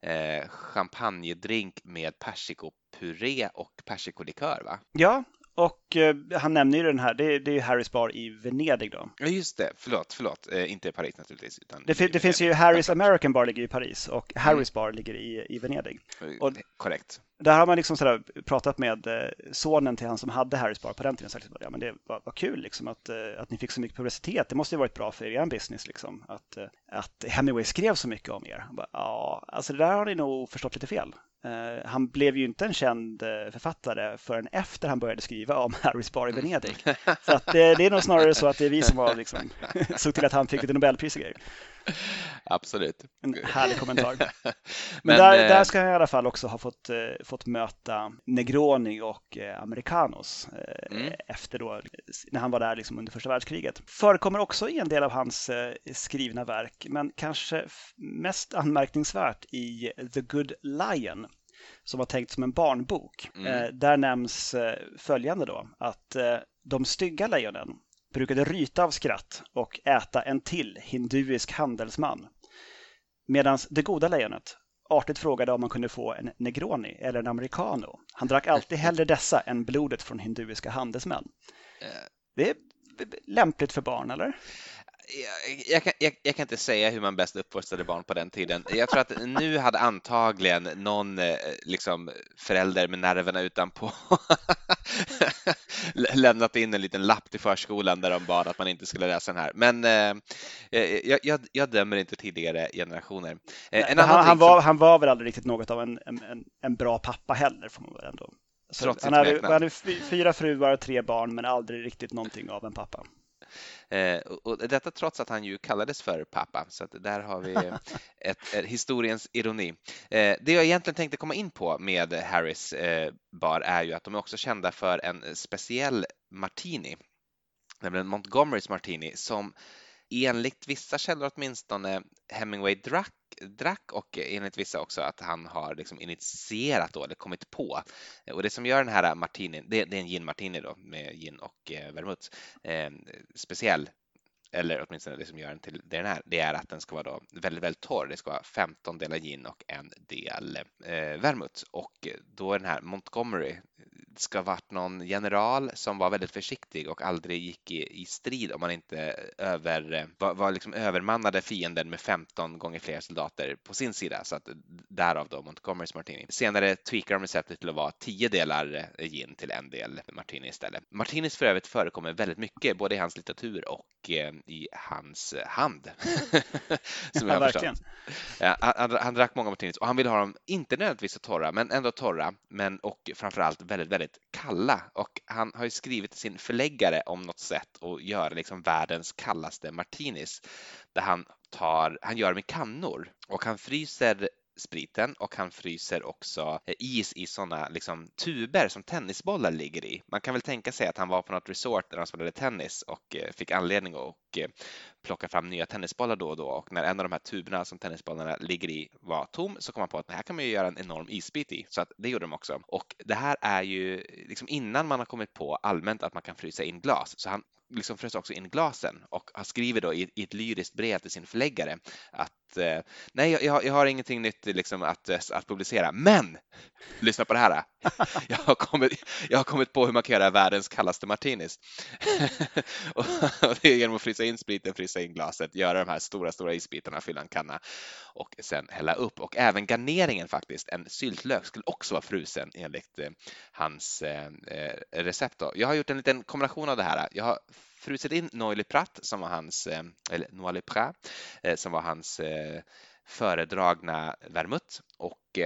Eh, champagnedrink med persikopuré och persikolikör va? Ja, och eh, han nämner ju den här, det, det är Harrys bar i Venedig då. Ja just det, förlåt, förlåt. Eh, inte Paris naturligtvis. Utan Det, fin- det finns ju Harrys American bar ligger i Paris och Harrys bar ligger i, i Venedig. och- Korrekt. Där har man liksom sådär pratat med eh, sonen till han som hade Harrys bar på den tiden. Sagt, liksom, ja, men det var, var kul liksom, att, eh, att ni fick så mycket publicitet. Det måste ju varit bra för er business. Liksom, att, eh, att Hemingway skrev så mycket om er. Bara, ja, alltså det där har ni nog förstått lite fel. Eh, han blev ju inte en känd eh, författare förrän efter han började skriva om Harrys bar i Venedig. Så att, det, det är nog snarare så att det är vi som var, liksom, såg till att han fick lite Nobelpris och grejer. Absolut. En härlig kommentar. Men, Men, där, eh, där ska han i alla fall också ha fått, eh, fått möta Negroni och eh, Americanos eh, Mm. efter då, när han var där liksom under första världskriget. Förekommer också i en del av hans eh, skrivna verk, men kanske mest anmärkningsvärt i The Good Lion som var tänkt som en barnbok. Mm. Eh, där nämns följande då, att de stygga lejonen brukade ryta av skratt och äta en till hinduisk handelsman. Medan det goda lejonet artigt frågade om man kunde få en negroni eller en americano. Han drack alltid hellre dessa än blodet från hinduiska handelsmän. Eh, Det är lämpligt för barn, eller? Jag, jag, kan, jag, jag, kan, inte säga hur man bäst uppfostrade barn på den tiden. Jag tror att nu hade antagligen någon eh, liksom, förälder med nerverna utanpå lämnat in en liten lapp till förskolan där de bad att man inte skulle läsa den här. Men eh, eh jag, jag, dömer inte tidigare generationer. Nej, han, han, var, han var väl aldrig riktigt något av en, en, en bra pappa heller, får man väl ändå han, hade, han hade fyra fruar och tre barn, men aldrig riktigt någonting av en pappa. Eh, och detta trots att han ju kallades för pappa, så där har vi ett, ett, historiens ironi. Eh, det jag egentligen tänkte komma in på med Harris eh, bar är ju att de är också kända för en speciell martini, nämligen Montgomerys martini, som enligt vissa källor åtminstone Hemingway drack, drack och enligt vissa också att han har liksom initierat då, eller kommit på. Och det som gör den här martinin, det, det är en gin martini då med gin och eh, vermouth, eh, speciell eller åtminstone det som gör den till det den är, det är att den ska vara då väldigt, väldigt torr. Det ska vara 15 delar gin och en del eh, vermouth och då är den här Montgomery ska ha varit någon general som var väldigt försiktig och aldrig gick i, i strid om man inte över, var, var liksom övermannade fienden med 15 gånger fler soldater på sin sida. Så att därav då Montgomerys Martini. Senare tweakar de receptet till att vara 10 delar gin till en del Martini istället. Martinis för övrigt förekommer väldigt mycket, både i hans litteratur och eh, i hans hand. som jag ja, verkligen. Ja, han, han, drack många Martinis och han ville ha dem, inte nödvändigtvis torra, men ändå torra, men och framförallt väldigt, väldigt väldigt kalla och han har ju skrivit till sin förläggare om något sätt att göra liksom världens kallaste martinis där han tar, han gör med kannor och han fryser spriten och han fryser också eh, is i sådana liksom, tuber som tennisbollar ligger i. Man kan väl tänka sig att han var på något resort där han spelade tennis och eh, fick anledning att eh, plocka fram nya tennisbollar då och då och när en av de här tuberna som tennisbollarna ligger i var tom så kom man på att det här kan man ju göra en enorm isbit i så att det gjorde de också. Och det här är ju liksom innan man har kommit på allmänt att man kan frysa in glas så han liksom frös också in glasen och har skrivit då i, i ett lyriskt brev till sin förläggare att eh, nej, jag, jag, har ingenting nytt liksom att, eh, att publicera, men lyssna på det här. Jag har kommit, jag har kommit på hur man kan göra världens kallaste martinis. och det är genom att frysa in spriten, frysa in glaset, göra de här stora, stora isbitarna, fylla en kanna och sen hälla upp. Och även garneringen faktiskt, en syltlök skulle också vara frusen enligt eh, hans eh, eh recept. Då. Jag har gjort en liten kombination av det här. Jag har frusit in Noily Pratt som var hans, eh, eller Noily Prat, eh, som var hans eh, föredragna vermouth och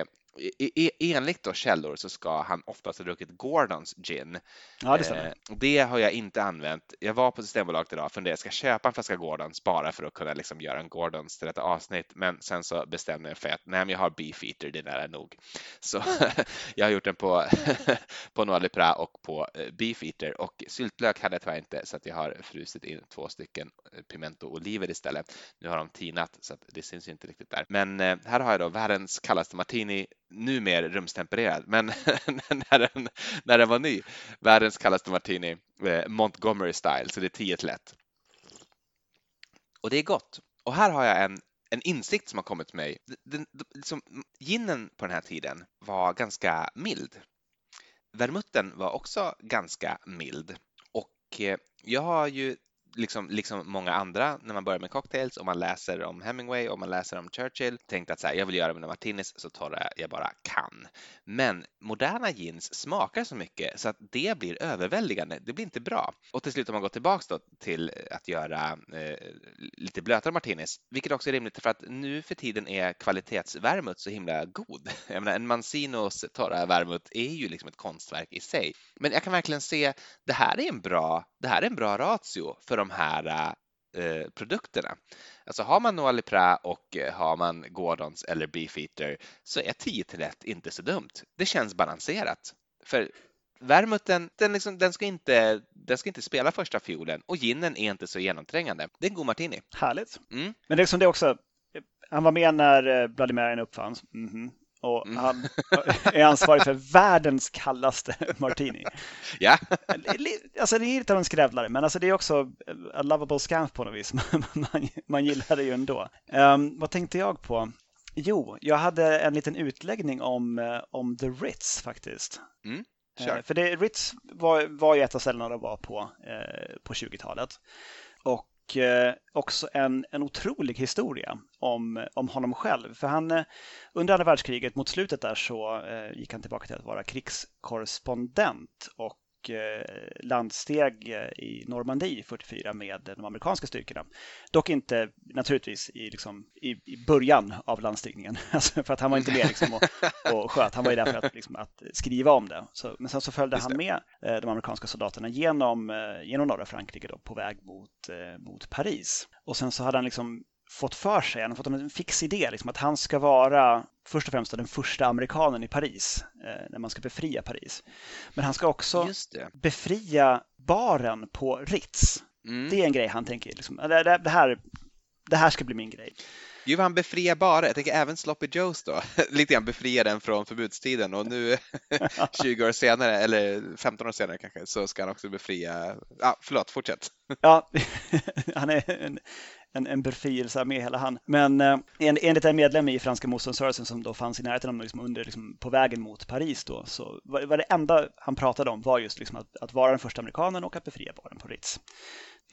enligt då källor så ska han oftast ha druckit Gordons gin. Ja, det. Eh, det har jag inte använt. Jag var på Systembolaget idag och funderade, ska jag köpa en flaska Gordons bara för att kunna liksom göra en Gordons till detta avsnitt? Men sen så bestämde jag för att nej, men jag har Beefeater, det är nära nog. Så jag har gjort den på, på Noir Lepra och på eh, Beefeater och syltlök hade jag tyvärr inte så att jag har frusit in två stycken eh, pimento oliver istället. Nu har de tinat så att det syns inte riktigt där. Men här har jag då världens kallaste martini numera rumstempererad, men när, den, när den var ny, världens kallaste martini, eh, Montgomery style, så det är 10 till 1. Och det är gott. Och här har jag en, en insikt som har kommit till mig. Den, liksom, ginen på den här tiden var ganska mild. Vermutten var också ganska mild och eh, jag har ju liksom, liksom många andra när man börjar med cocktails och man läser om Hemingway och man läser om Churchill tänkt att så här, jag vill göra mina martinis så torra jag bara kan. Men moderna gins smakar så mycket så att det blir överväldigande. Det blir inte bra. Och till slut om man går tillbaks då till att göra eh, lite blötare martinis, vilket också är rimligt för att nu för tiden är kvalitetsvermut så himla god. Jag menar, en Mancinos torra vermut är ju liksom ett konstverk i sig. Men jag kan verkligen se, det här är en bra, det här är en bra ratio för de här eh, produkterna. Alltså har man Noah Lepra och eh, har man Gordons eller Beefeater så är 10 till 1 inte så dumt. Det känns balanserat. För Vermuten, den, liksom, den, ska inte, den ska inte spela första fiolen och ginen är inte så genomträngande. Det är en god martini. Härligt. Mm. Men det är som det också, han var med när eh, Bloody Mary uppfanns. Mm -hmm och mm. han är ansvarig för världens kallaste martini. Ja. Alltså det är lite av en skrävlare, men alltså det är också a lovable scamp på något vis. man, man gillar det ju ändå. Um, vad tänkte jag på? Jo, jag hade en liten utläggning om, eh, om The Ritz faktiskt. Mm. kör. För det, Ritz var, var ju ett av ställena de var på eh, på 20-talet. Och eh, också en, en otrolig historia om, om honom själv. För han, eh, under andra världskriget, mot slutet där, så eh, gick han tillbaka till att vara krigskorrespondent och Eh, landsteg eh, i Normandie 44 med de amerikanska styrkorna. Dock inte naturligtvis i, liksom, i, i början av landstigningen, alltså för att han var inte med liksom, och, och sköt. Han var ju där för att, liksom, att skriva om det. Så, men sen så följde han med eh, de amerikanska soldaterna genom, genom norra Frankrike då, på väg mot, mot Paris. Och sen så hade han liksom fått för sig, han har fått en fix idé, liksom, att han ska vara först och främst den första amerikanen i Paris, eh, när man ska befria Paris. Men han ska också befria baren på Ritz. Mm. Det är en grej han tänker, liksom, det, det, det, här, det här ska bli min grej. Vad han befriar bara, jag tänker även Sloppy Joes då, lite grann befriar den från förbudstiden och nu 20 år senare, eller 15 år senare kanske, så ska han också befria, ja förlåt, fortsätt. Ja, han är en, en, en befrielsearmé hela han. Men eh, en, enligt en medlem i franska motståndsrörelsen som då fanns i närheten av liksom under, liksom, på vägen mot Paris då, så var, var det enda han pratade om var just liksom att, att vara den första amerikanen och att befria baren på Ritz.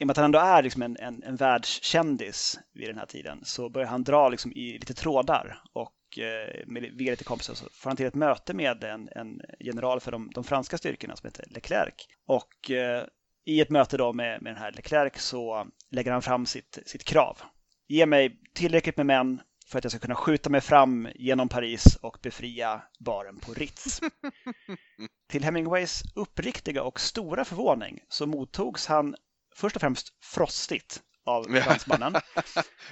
I och med att han ändå är liksom en, en, en världskändis vid den här tiden så börjar han dra liksom i lite trådar och eh, med, via lite kompisar så får han till ett möte med en, en general för de, de franska styrkorna som heter Leclerc. Och eh, i ett möte då med, med den här Leclerc så lägger han fram sitt, sitt krav. Ge mig tillräckligt med män för att jag ska kunna skjuta mig fram genom Paris och befria baren på Ritz. Till Hemingways uppriktiga och stora förvåning så mottogs han först och främst frostigt av fransmannen.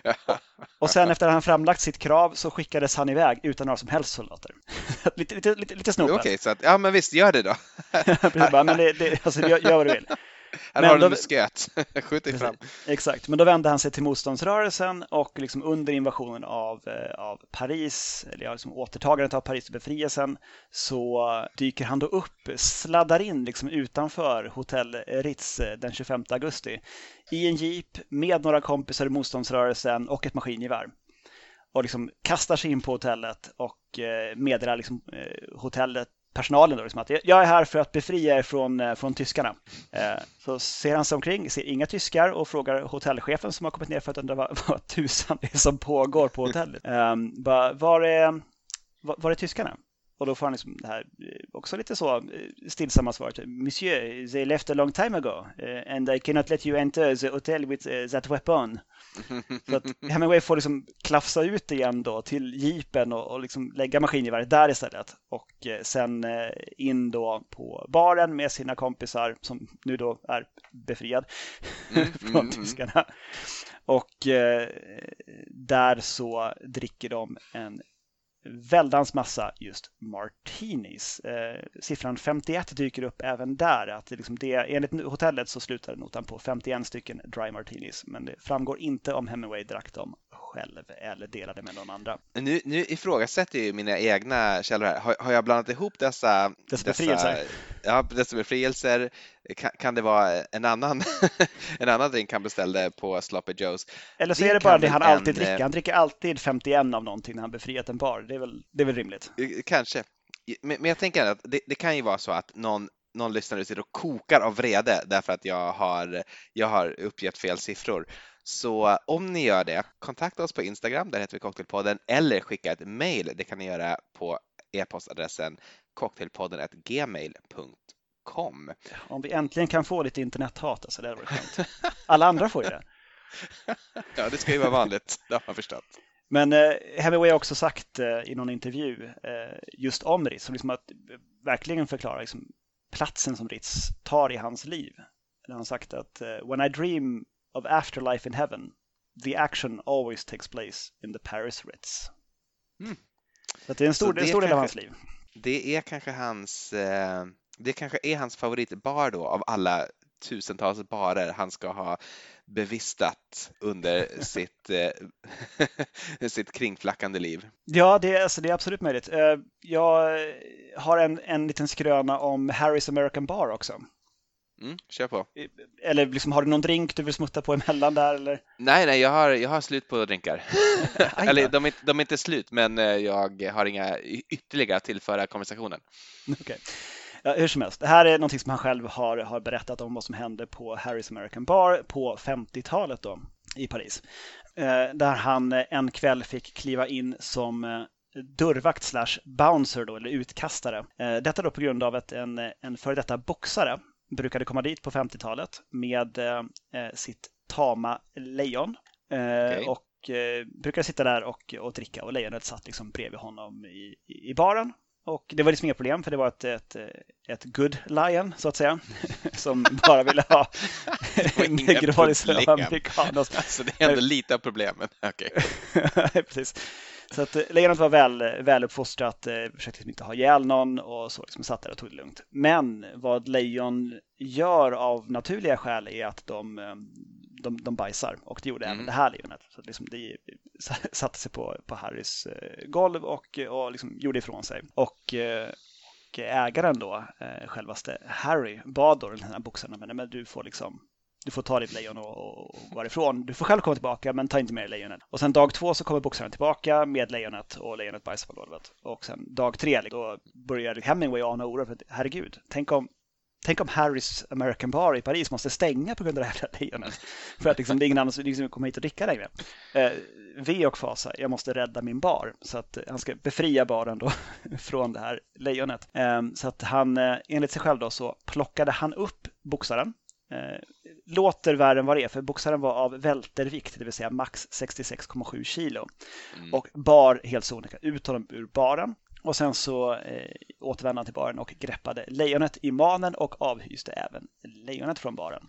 och sen efter att han framlagt sitt krav så skickades han iväg utan några som helst soldater. lite, lite, lite, lite. Okej, okay, så att, ja men visst, gör det då. Precis, bara, men det, det, alltså, gör, gör vad du vill. Här men har du en musköt, skjut dig fram. Exakt, men då vände han sig till motståndsrörelsen och liksom under invasionen av, eh, av Paris, eller ja, liksom återtagandet av Paris och befrielsen, så dyker han då upp, sladdar in liksom utanför hotell Ritz eh, den 25 augusti i en jeep med några kompisar i motståndsrörelsen och ett maskingevär och liksom kastar sig in på hotellet och eh, meddelar liksom, hotellet personalen då, liksom att jag är här för att befria er från, eh, från tyskarna. Eh, så ser han sig omkring, ser inga tyskar och frågar hotellchefen som har kommit ner för att undra vad, vad tusan det är som pågår på hotellet. Ehm, bara, var, är, var, var är tyskarna? Och då får han liksom det här eh, också lite så stillsamma svaret. Monsieur, they left a long time ago and I cannot let you enter the hotel with that weapon. Så att Hemingway får liksom klafsa ut igen då till jeepen och, och liksom lägga maskingeväret där istället. Och eh, sen eh, in då på baren med sina kompisar som nu då är befriad mm, från mm, mm, tyskarna. Och eh, där så dricker de en väldans massa just martinis. Eh, siffran 51 dyker upp även där. Att det liksom det, enligt hotellet så slutar notan på 51 stycken dry martinis. Men det framgår inte om Hemingway drack dem själv eller delade med någon andra. Nu, nu ifrågasätter jag ju mina egna källor här. Har, har jag blandat ihop dessa, dessa befrielser? ja, dessa befrielser. Kan, kan, det vara en annan, en annan drink han beställde på Sloppy Joes? Eller så det är det bara det han alltid en, dricker. Eh, han dricker alltid 51 av någonting när han befriat en bar. Det är väl, det är väl rimligt? Eh, kanske. Men, men jag tänker att det, det kan ju vara så att någon någon lyssnare sitter och kokar av vrede därför att jag har, jag har uppgett fel siffror. Så om ni gör det, kontakta oss på Instagram, där heter vi Cocktailpodden, eller skicka ett mail. Det kan ni göra på e-postadressen cocktailpodden gmail.com. Om vi äntligen kan få lite internethat, alltså, det hade varit skönt. Alla andra får ju det. ja, det ska ju vara vanligt, det har man förstått. Men eh, Hemingway har också sagt eh, i någon intervju eh, just om Ritz, som liksom att verkligen förklara liksom, platsen som Ritz tar i hans liv. Han har sagt att uh, when I dream of afterlife in heaven, the action always takes place in the Paris Ritz. Mm. Så det är en stor, det är en stor del av hans liv. Det är kanske hans, eh, det kanske är hans favoritbar då av alla tusentals barer han ska ha bevistat under sitt, eh, sitt kringflackande liv. Ja, det alltså, det är absolut möjligt. Eh, jag har en, en liten skröna om Harrys American Bar också. Mm, kör på. Eller liksom, har du någon drink du vill smutta på emellan där? Eller? Nej, nej, jag har, jag har slut på drinkar. eller de är, de är inte slut, men eh, jag har inga ytterligare att tillföra konversationen. Okay. Ja, hur som helst, det här är någonting som han själv har, har berättat om vad som hände på Harrys American Bar på 50-talet då i Paris. Eh, där han eh, en kväll fick kliva in som eh, dörrvakt slash bouncer då, eller utkastare. Detta då på grund av att en, en före detta boxare brukade komma dit på 50-talet med sitt tama lejon. Okay. Och brukade sitta där och, och dricka och lejonet satt liksom bredvid honom i, i baren och det var liksom inga problem för det var ett, ett, ett good lion så att säga. Som bara ville ha negroris och amerikanos. Alltså det är ändå lite av problemen. Okay. Precis. Så att eh, lejonet var väl, väluppfostrat, eh, försökte liksom inte ha ihjäl någon och så liksom satt där och tog det lugnt. Men vad lejon gör av naturliga skäl är att de, eh, de, de bajsar och det gjorde mm. även det här lejonet. Så liksom det satte sig på, på Harrys eh, golv och, och liksom gjorde ifrån sig. Och, eh, och ägaren då, eh, självaste Harry, bad då den här boxaren, men, men du får liksom du får ta ditt lejon och, och, gå ifrån. Du får själv komma tillbaka, men ta inte med dig lejonet. Och sen dag två så kommer boxaren tillbaka med lejonet och lejonet bajsar på golvet. Och sen dag tre, då börjar Hemingway ana oro för att herregud, tänk om Tänk om Harrys American Bar i Paris måste stänga på grund av det här lejonet. För att liksom, det är ingen annan som liksom kommer hit och dricka längre. Eh, v och fasa, jag måste rädda min bar. Så att han ska befria baren då från det här lejonet. Eh, så att han, eh, enligt sig själv då, så plockade han upp boxaren. Eh, låter värre än vad det är, för boxaren var av vältervikt, det vill säga max 66,7 kilo. Mm. Och bar helt sonika ut honom ur baren. Och sen så eh, återvände han till baren och greppade lejonet i manen och avhyste även lejonet från baren.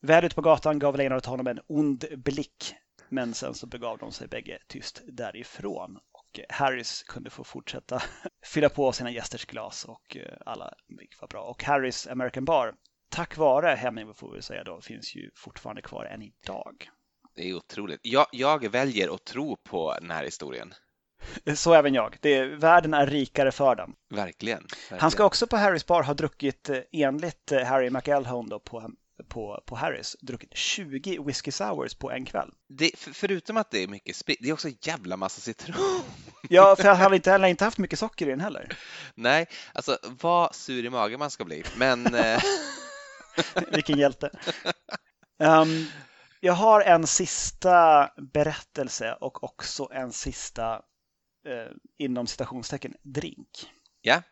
Väl ute på gatan gav lejonet honom en ond blick, men sen så begav de sig bägge tyst därifrån. Och Harris kunde få fortsätta fylla på sina gästers glas och eh, alla gick var bra. Och Harris American Bar, tack vare Hemingway får vi säga då, finns ju fortfarande kvar än idag. Det är otroligt. Jag, jag väljer att tro på den här historien. Så även jag. Det är, världen är rikare för den. Verkligen, verkligen. Han ska också på Harrys bar ha druckit, eh, enligt eh, Harry McElhone då på, på, på Harrys, druckit 20 whisky sours på en kväll. Det, för, förutom att det är mycket sprit, det är också en jävla massa citron. Ja, för han har inte, heller inte haft mycket socker i den heller. Nej, alltså vad sur i magen man ska bli, men... Vilken hjälte. Um, jag har en sista berättelse och också en sista eh, inom citationstecken drink. Ja.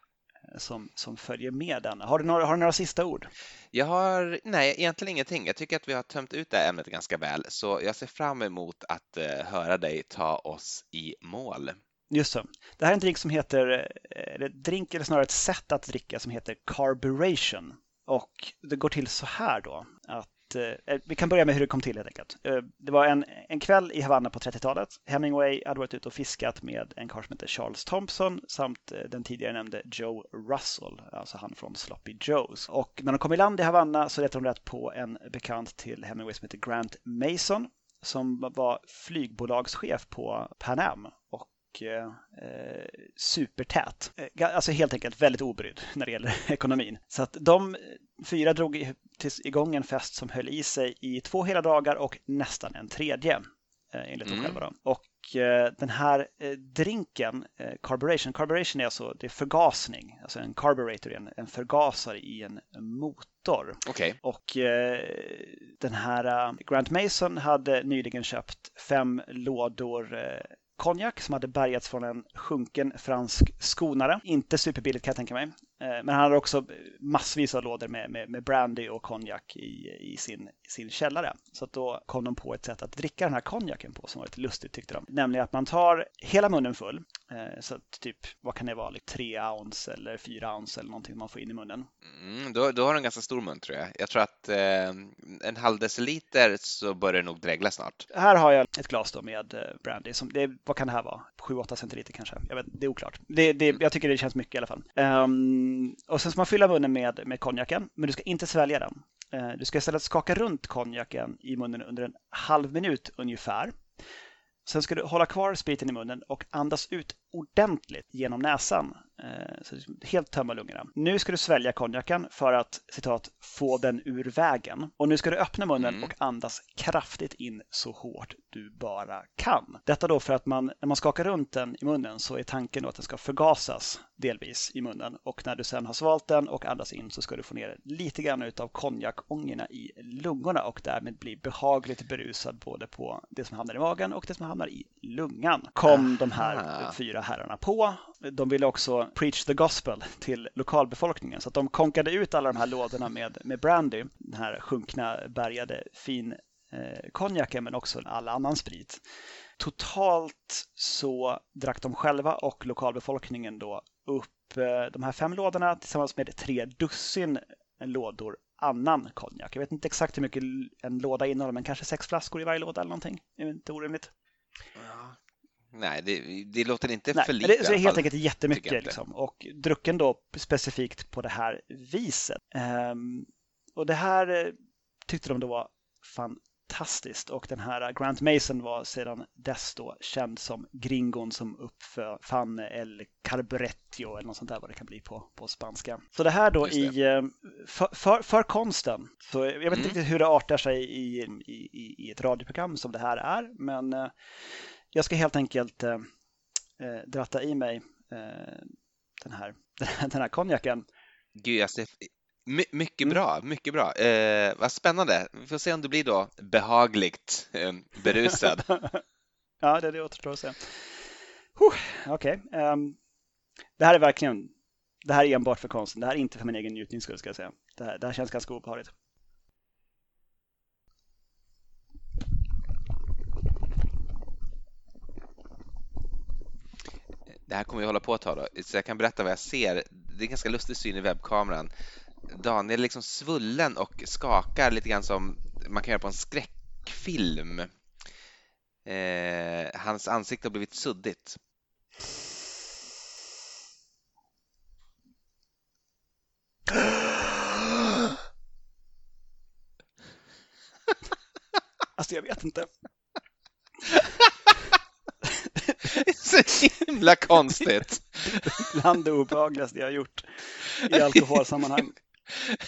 Som, som följer med den. Har du, några, har du några sista ord? Jag har, nej, egentligen ingenting. Jag tycker att vi har tömt ut det här ämnet ganska väl, så jag ser fram emot att eh, höra dig ta oss i mål. Just så. Det här är en drink som heter, eh, eller drink eller snarare ett sätt att dricka som heter carburation. Och det går till så här då, att eh, eh, vi kan börja med hur det kom till helt enkelt. Eh, det var en, en kväll i Havanna på 30-talet. Hemingway hade varit ute och fiskat med en karl som heter Charles Thompson samt eh, den tidigare nämnde Joe Russell, alltså han från Sloppy Joes. Och när de kom i land i Havanna så letade de rätt på en bekant till Hemingway som heter Grant Mason som var flygbolagschef på Pan Am och eh, supertät. Eh, alltså helt enkelt väldigt obrydd när det gäller ekonomin. Så att de fyra drog igång en fest som höll i sig i två hela dagar och nästan en tredje. Eh, enligt dem mm. själva. Då. Och eh, den här eh, drinken, eh, carburation, carburation är alltså det är förgasning, alltså en carburetor är en, en förgasare i en motor. Okay. Och eh, den här Grant Mason hade nyligen köpt fem lådor konjak som hade bärgats från en sjunken fransk skonare. Inte superbilligt kan jag tänka mig. Eh, men han hade också massvis av lådor med, med, med brandy och konjak i, i sin, sin källare. Så då kom de på ett sätt att dricka den här konjaken på som var lite lustigt tyckte de. Nämligen att man tar hela munnen full. Eh, så typ, vad kan det vara, like tre ounce eller fyra ounce eller någonting man får in i munnen. Mm, då, då har du en ganska stor mun tror jag. Jag tror att eh, en halv deciliter så börjar det nog dregla snart. Här har jag ett glas då med eh, brandy. Som, det, vad kan det här vara? 7-8 centiliter kanske? Jag vet, det är oklart. Det, det, jag tycker det känns mycket i alla fall. Um, och sen ska man fylla munnen med, med konjaken, men du ska inte svälja den. Eh, du ska istället skaka runt konjaken i munnen under en halv minut ungefär. Sen ska du hålla kvar spriten i munnen och andas ut ordentligt genom näsan. Eh, så helt tömma lungorna. Nu ska du svälja konjaken för att citat få den ur vägen. Och nu ska du öppna munnen mm. och andas kraftigt in så hårt du bara kan. Detta då för att man, när man skakar runt den i munnen så är tanken då att den ska förgasas delvis i munnen och när du sen har svalt den och andas in så ska du få ner lite grann utav konjakångorna i lungorna och därmed bli behagligt berusad både på det som hamnar i magen och det som hamnar i lungan. Kom de här fyra herrarna på. De ville också preach the gospel till lokalbefolkningen så att de konkade ut alla de här lådorna med, med brandy, den här sjunkna bärgade fin eh, konjaken men också all annan sprit. Totalt så drack de själva och lokalbefolkningen då upp eh, de här fem lådorna tillsammans med tre dussin lådor annan konjak. Jag vet inte exakt hur mycket en låda innehåller, men kanske sex flaskor i varje låda eller någonting. Det är inte orimligt. Ja. Nej, det, det, låter inte Nej, för lite. Det är helt enkelt jättemycket. Liksom. Och drucken då specifikt på det här viset. Um, och det här eh, tyckte de då var fantastiskt och den här Grant Mason var sedan dess då känd som gringon som uppfann El Carburetio eller något sånt där vad det kan bli på, på spanska. Så det här då det. i eh, för, för, för, konsten. Så jag vet inte mm. riktigt hur det artar sig i, i, i ett radioprogram som det här är men eh, jag ska helt enkelt eh, dratta i mig eh, den här, den här konjaken. Gud, ser My mycket mm. bra, mycket bra. Eh, vad spännande. Vi får se om du blir då behagligt eh, berusad. ja, det, det återstår att se. Okej. Okay. Um, ehm, det här är verkligen, det här är enbart för konsten. Det här är inte för min egen njutning skulle jag säga. Det här, det här känns ganska obehagligt. Det här kommer vi hålla på ett tag då, så jag kan berätta vad jag ser. Det är en ganska lustig syn i webbkameran. Daniel är liksom svullen och skakar lite grann som man kan göra på en skräckfilm. Eh, hans ansikte har blivit suddigt. Alltså jag vet inte. Det är så himla konstigt. Bland det obehagligaste jag har gjort i alkoholsammanhang.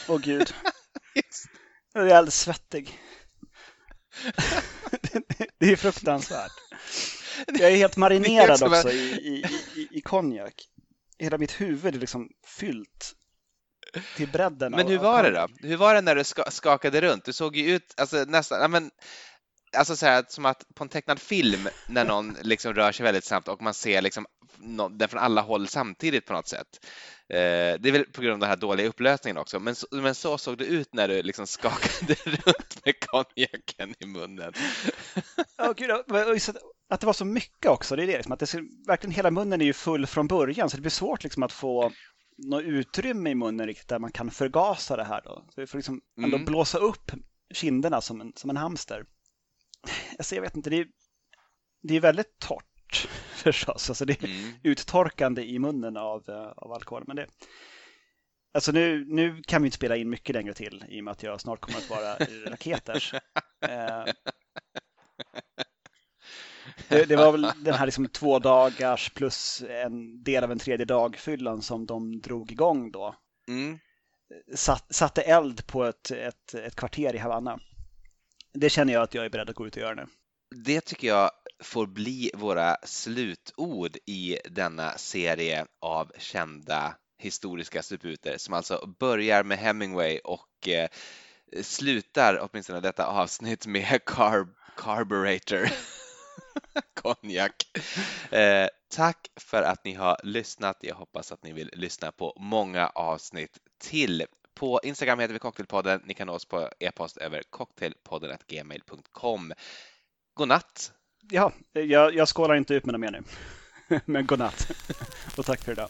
Åh gud. Jag är alldeles svettig. det är fruktansvärt. Jag är helt marinerad också i, i, i, i konjak. Hela mitt huvud är liksom fyllt till bredden. Men hur var det då? Hur var det när du skakade runt? Du såg ju ut, alltså nästan, ja, men, alltså så här, som att på en tecknad film när någon liksom rör sig väldigt snabbt och man ser liksom den från alla håll samtidigt på något sätt. Eh, det är väl på grund av den här dåliga upplösningen också, men så, men så såg det ut när du liksom skakade runt med konjaken i munnen. Ja, gud, att det var så mycket också, det är det. Liksom, att det, verkligen hela munnen är ju full från början, så det blir svårt liksom att få något utrymme i munnen riktigt där man kan förgasa det här. Då. Så vi får liksom ändå mm. blåsa upp kinderna som en, som en hamster. Alltså, jag vet inte, det är, det är väldigt torrt förstås. Alltså det är mm. uttorkande i munnen av, eh, av alkohol. Men det, alltså nu, nu kan vi inte spela in mycket längre till i och med att jag snart kommer att vara raketers. Eh, det, det, var väl den här liksom två dagars plus en del av en tredje dag-fyllan som de drog igång då. Mm. Satt, satte eld på ett, ett, ett kvarter i Havanna. Det känner jag att jag är beredd att gå ut och göra nu. Det tycker jag får bli våra slutord i denna serie av kända historiska stuputer som alltså börjar med Hemingway och eh, slutar åtminstone detta avsnitt med carb Carburetor konjak. Eh, tack för att ni har lyssnat. Jag hoppas att ni vill lyssna på många avsnitt till. På Instagram heter vi Cocktailpodden. Ni kan nå oss på e-post över cocktailpodden.gmail.com. God natt! ja, jag, jag skålar inte ut med något mer nu. Men godnatt och tack för idag.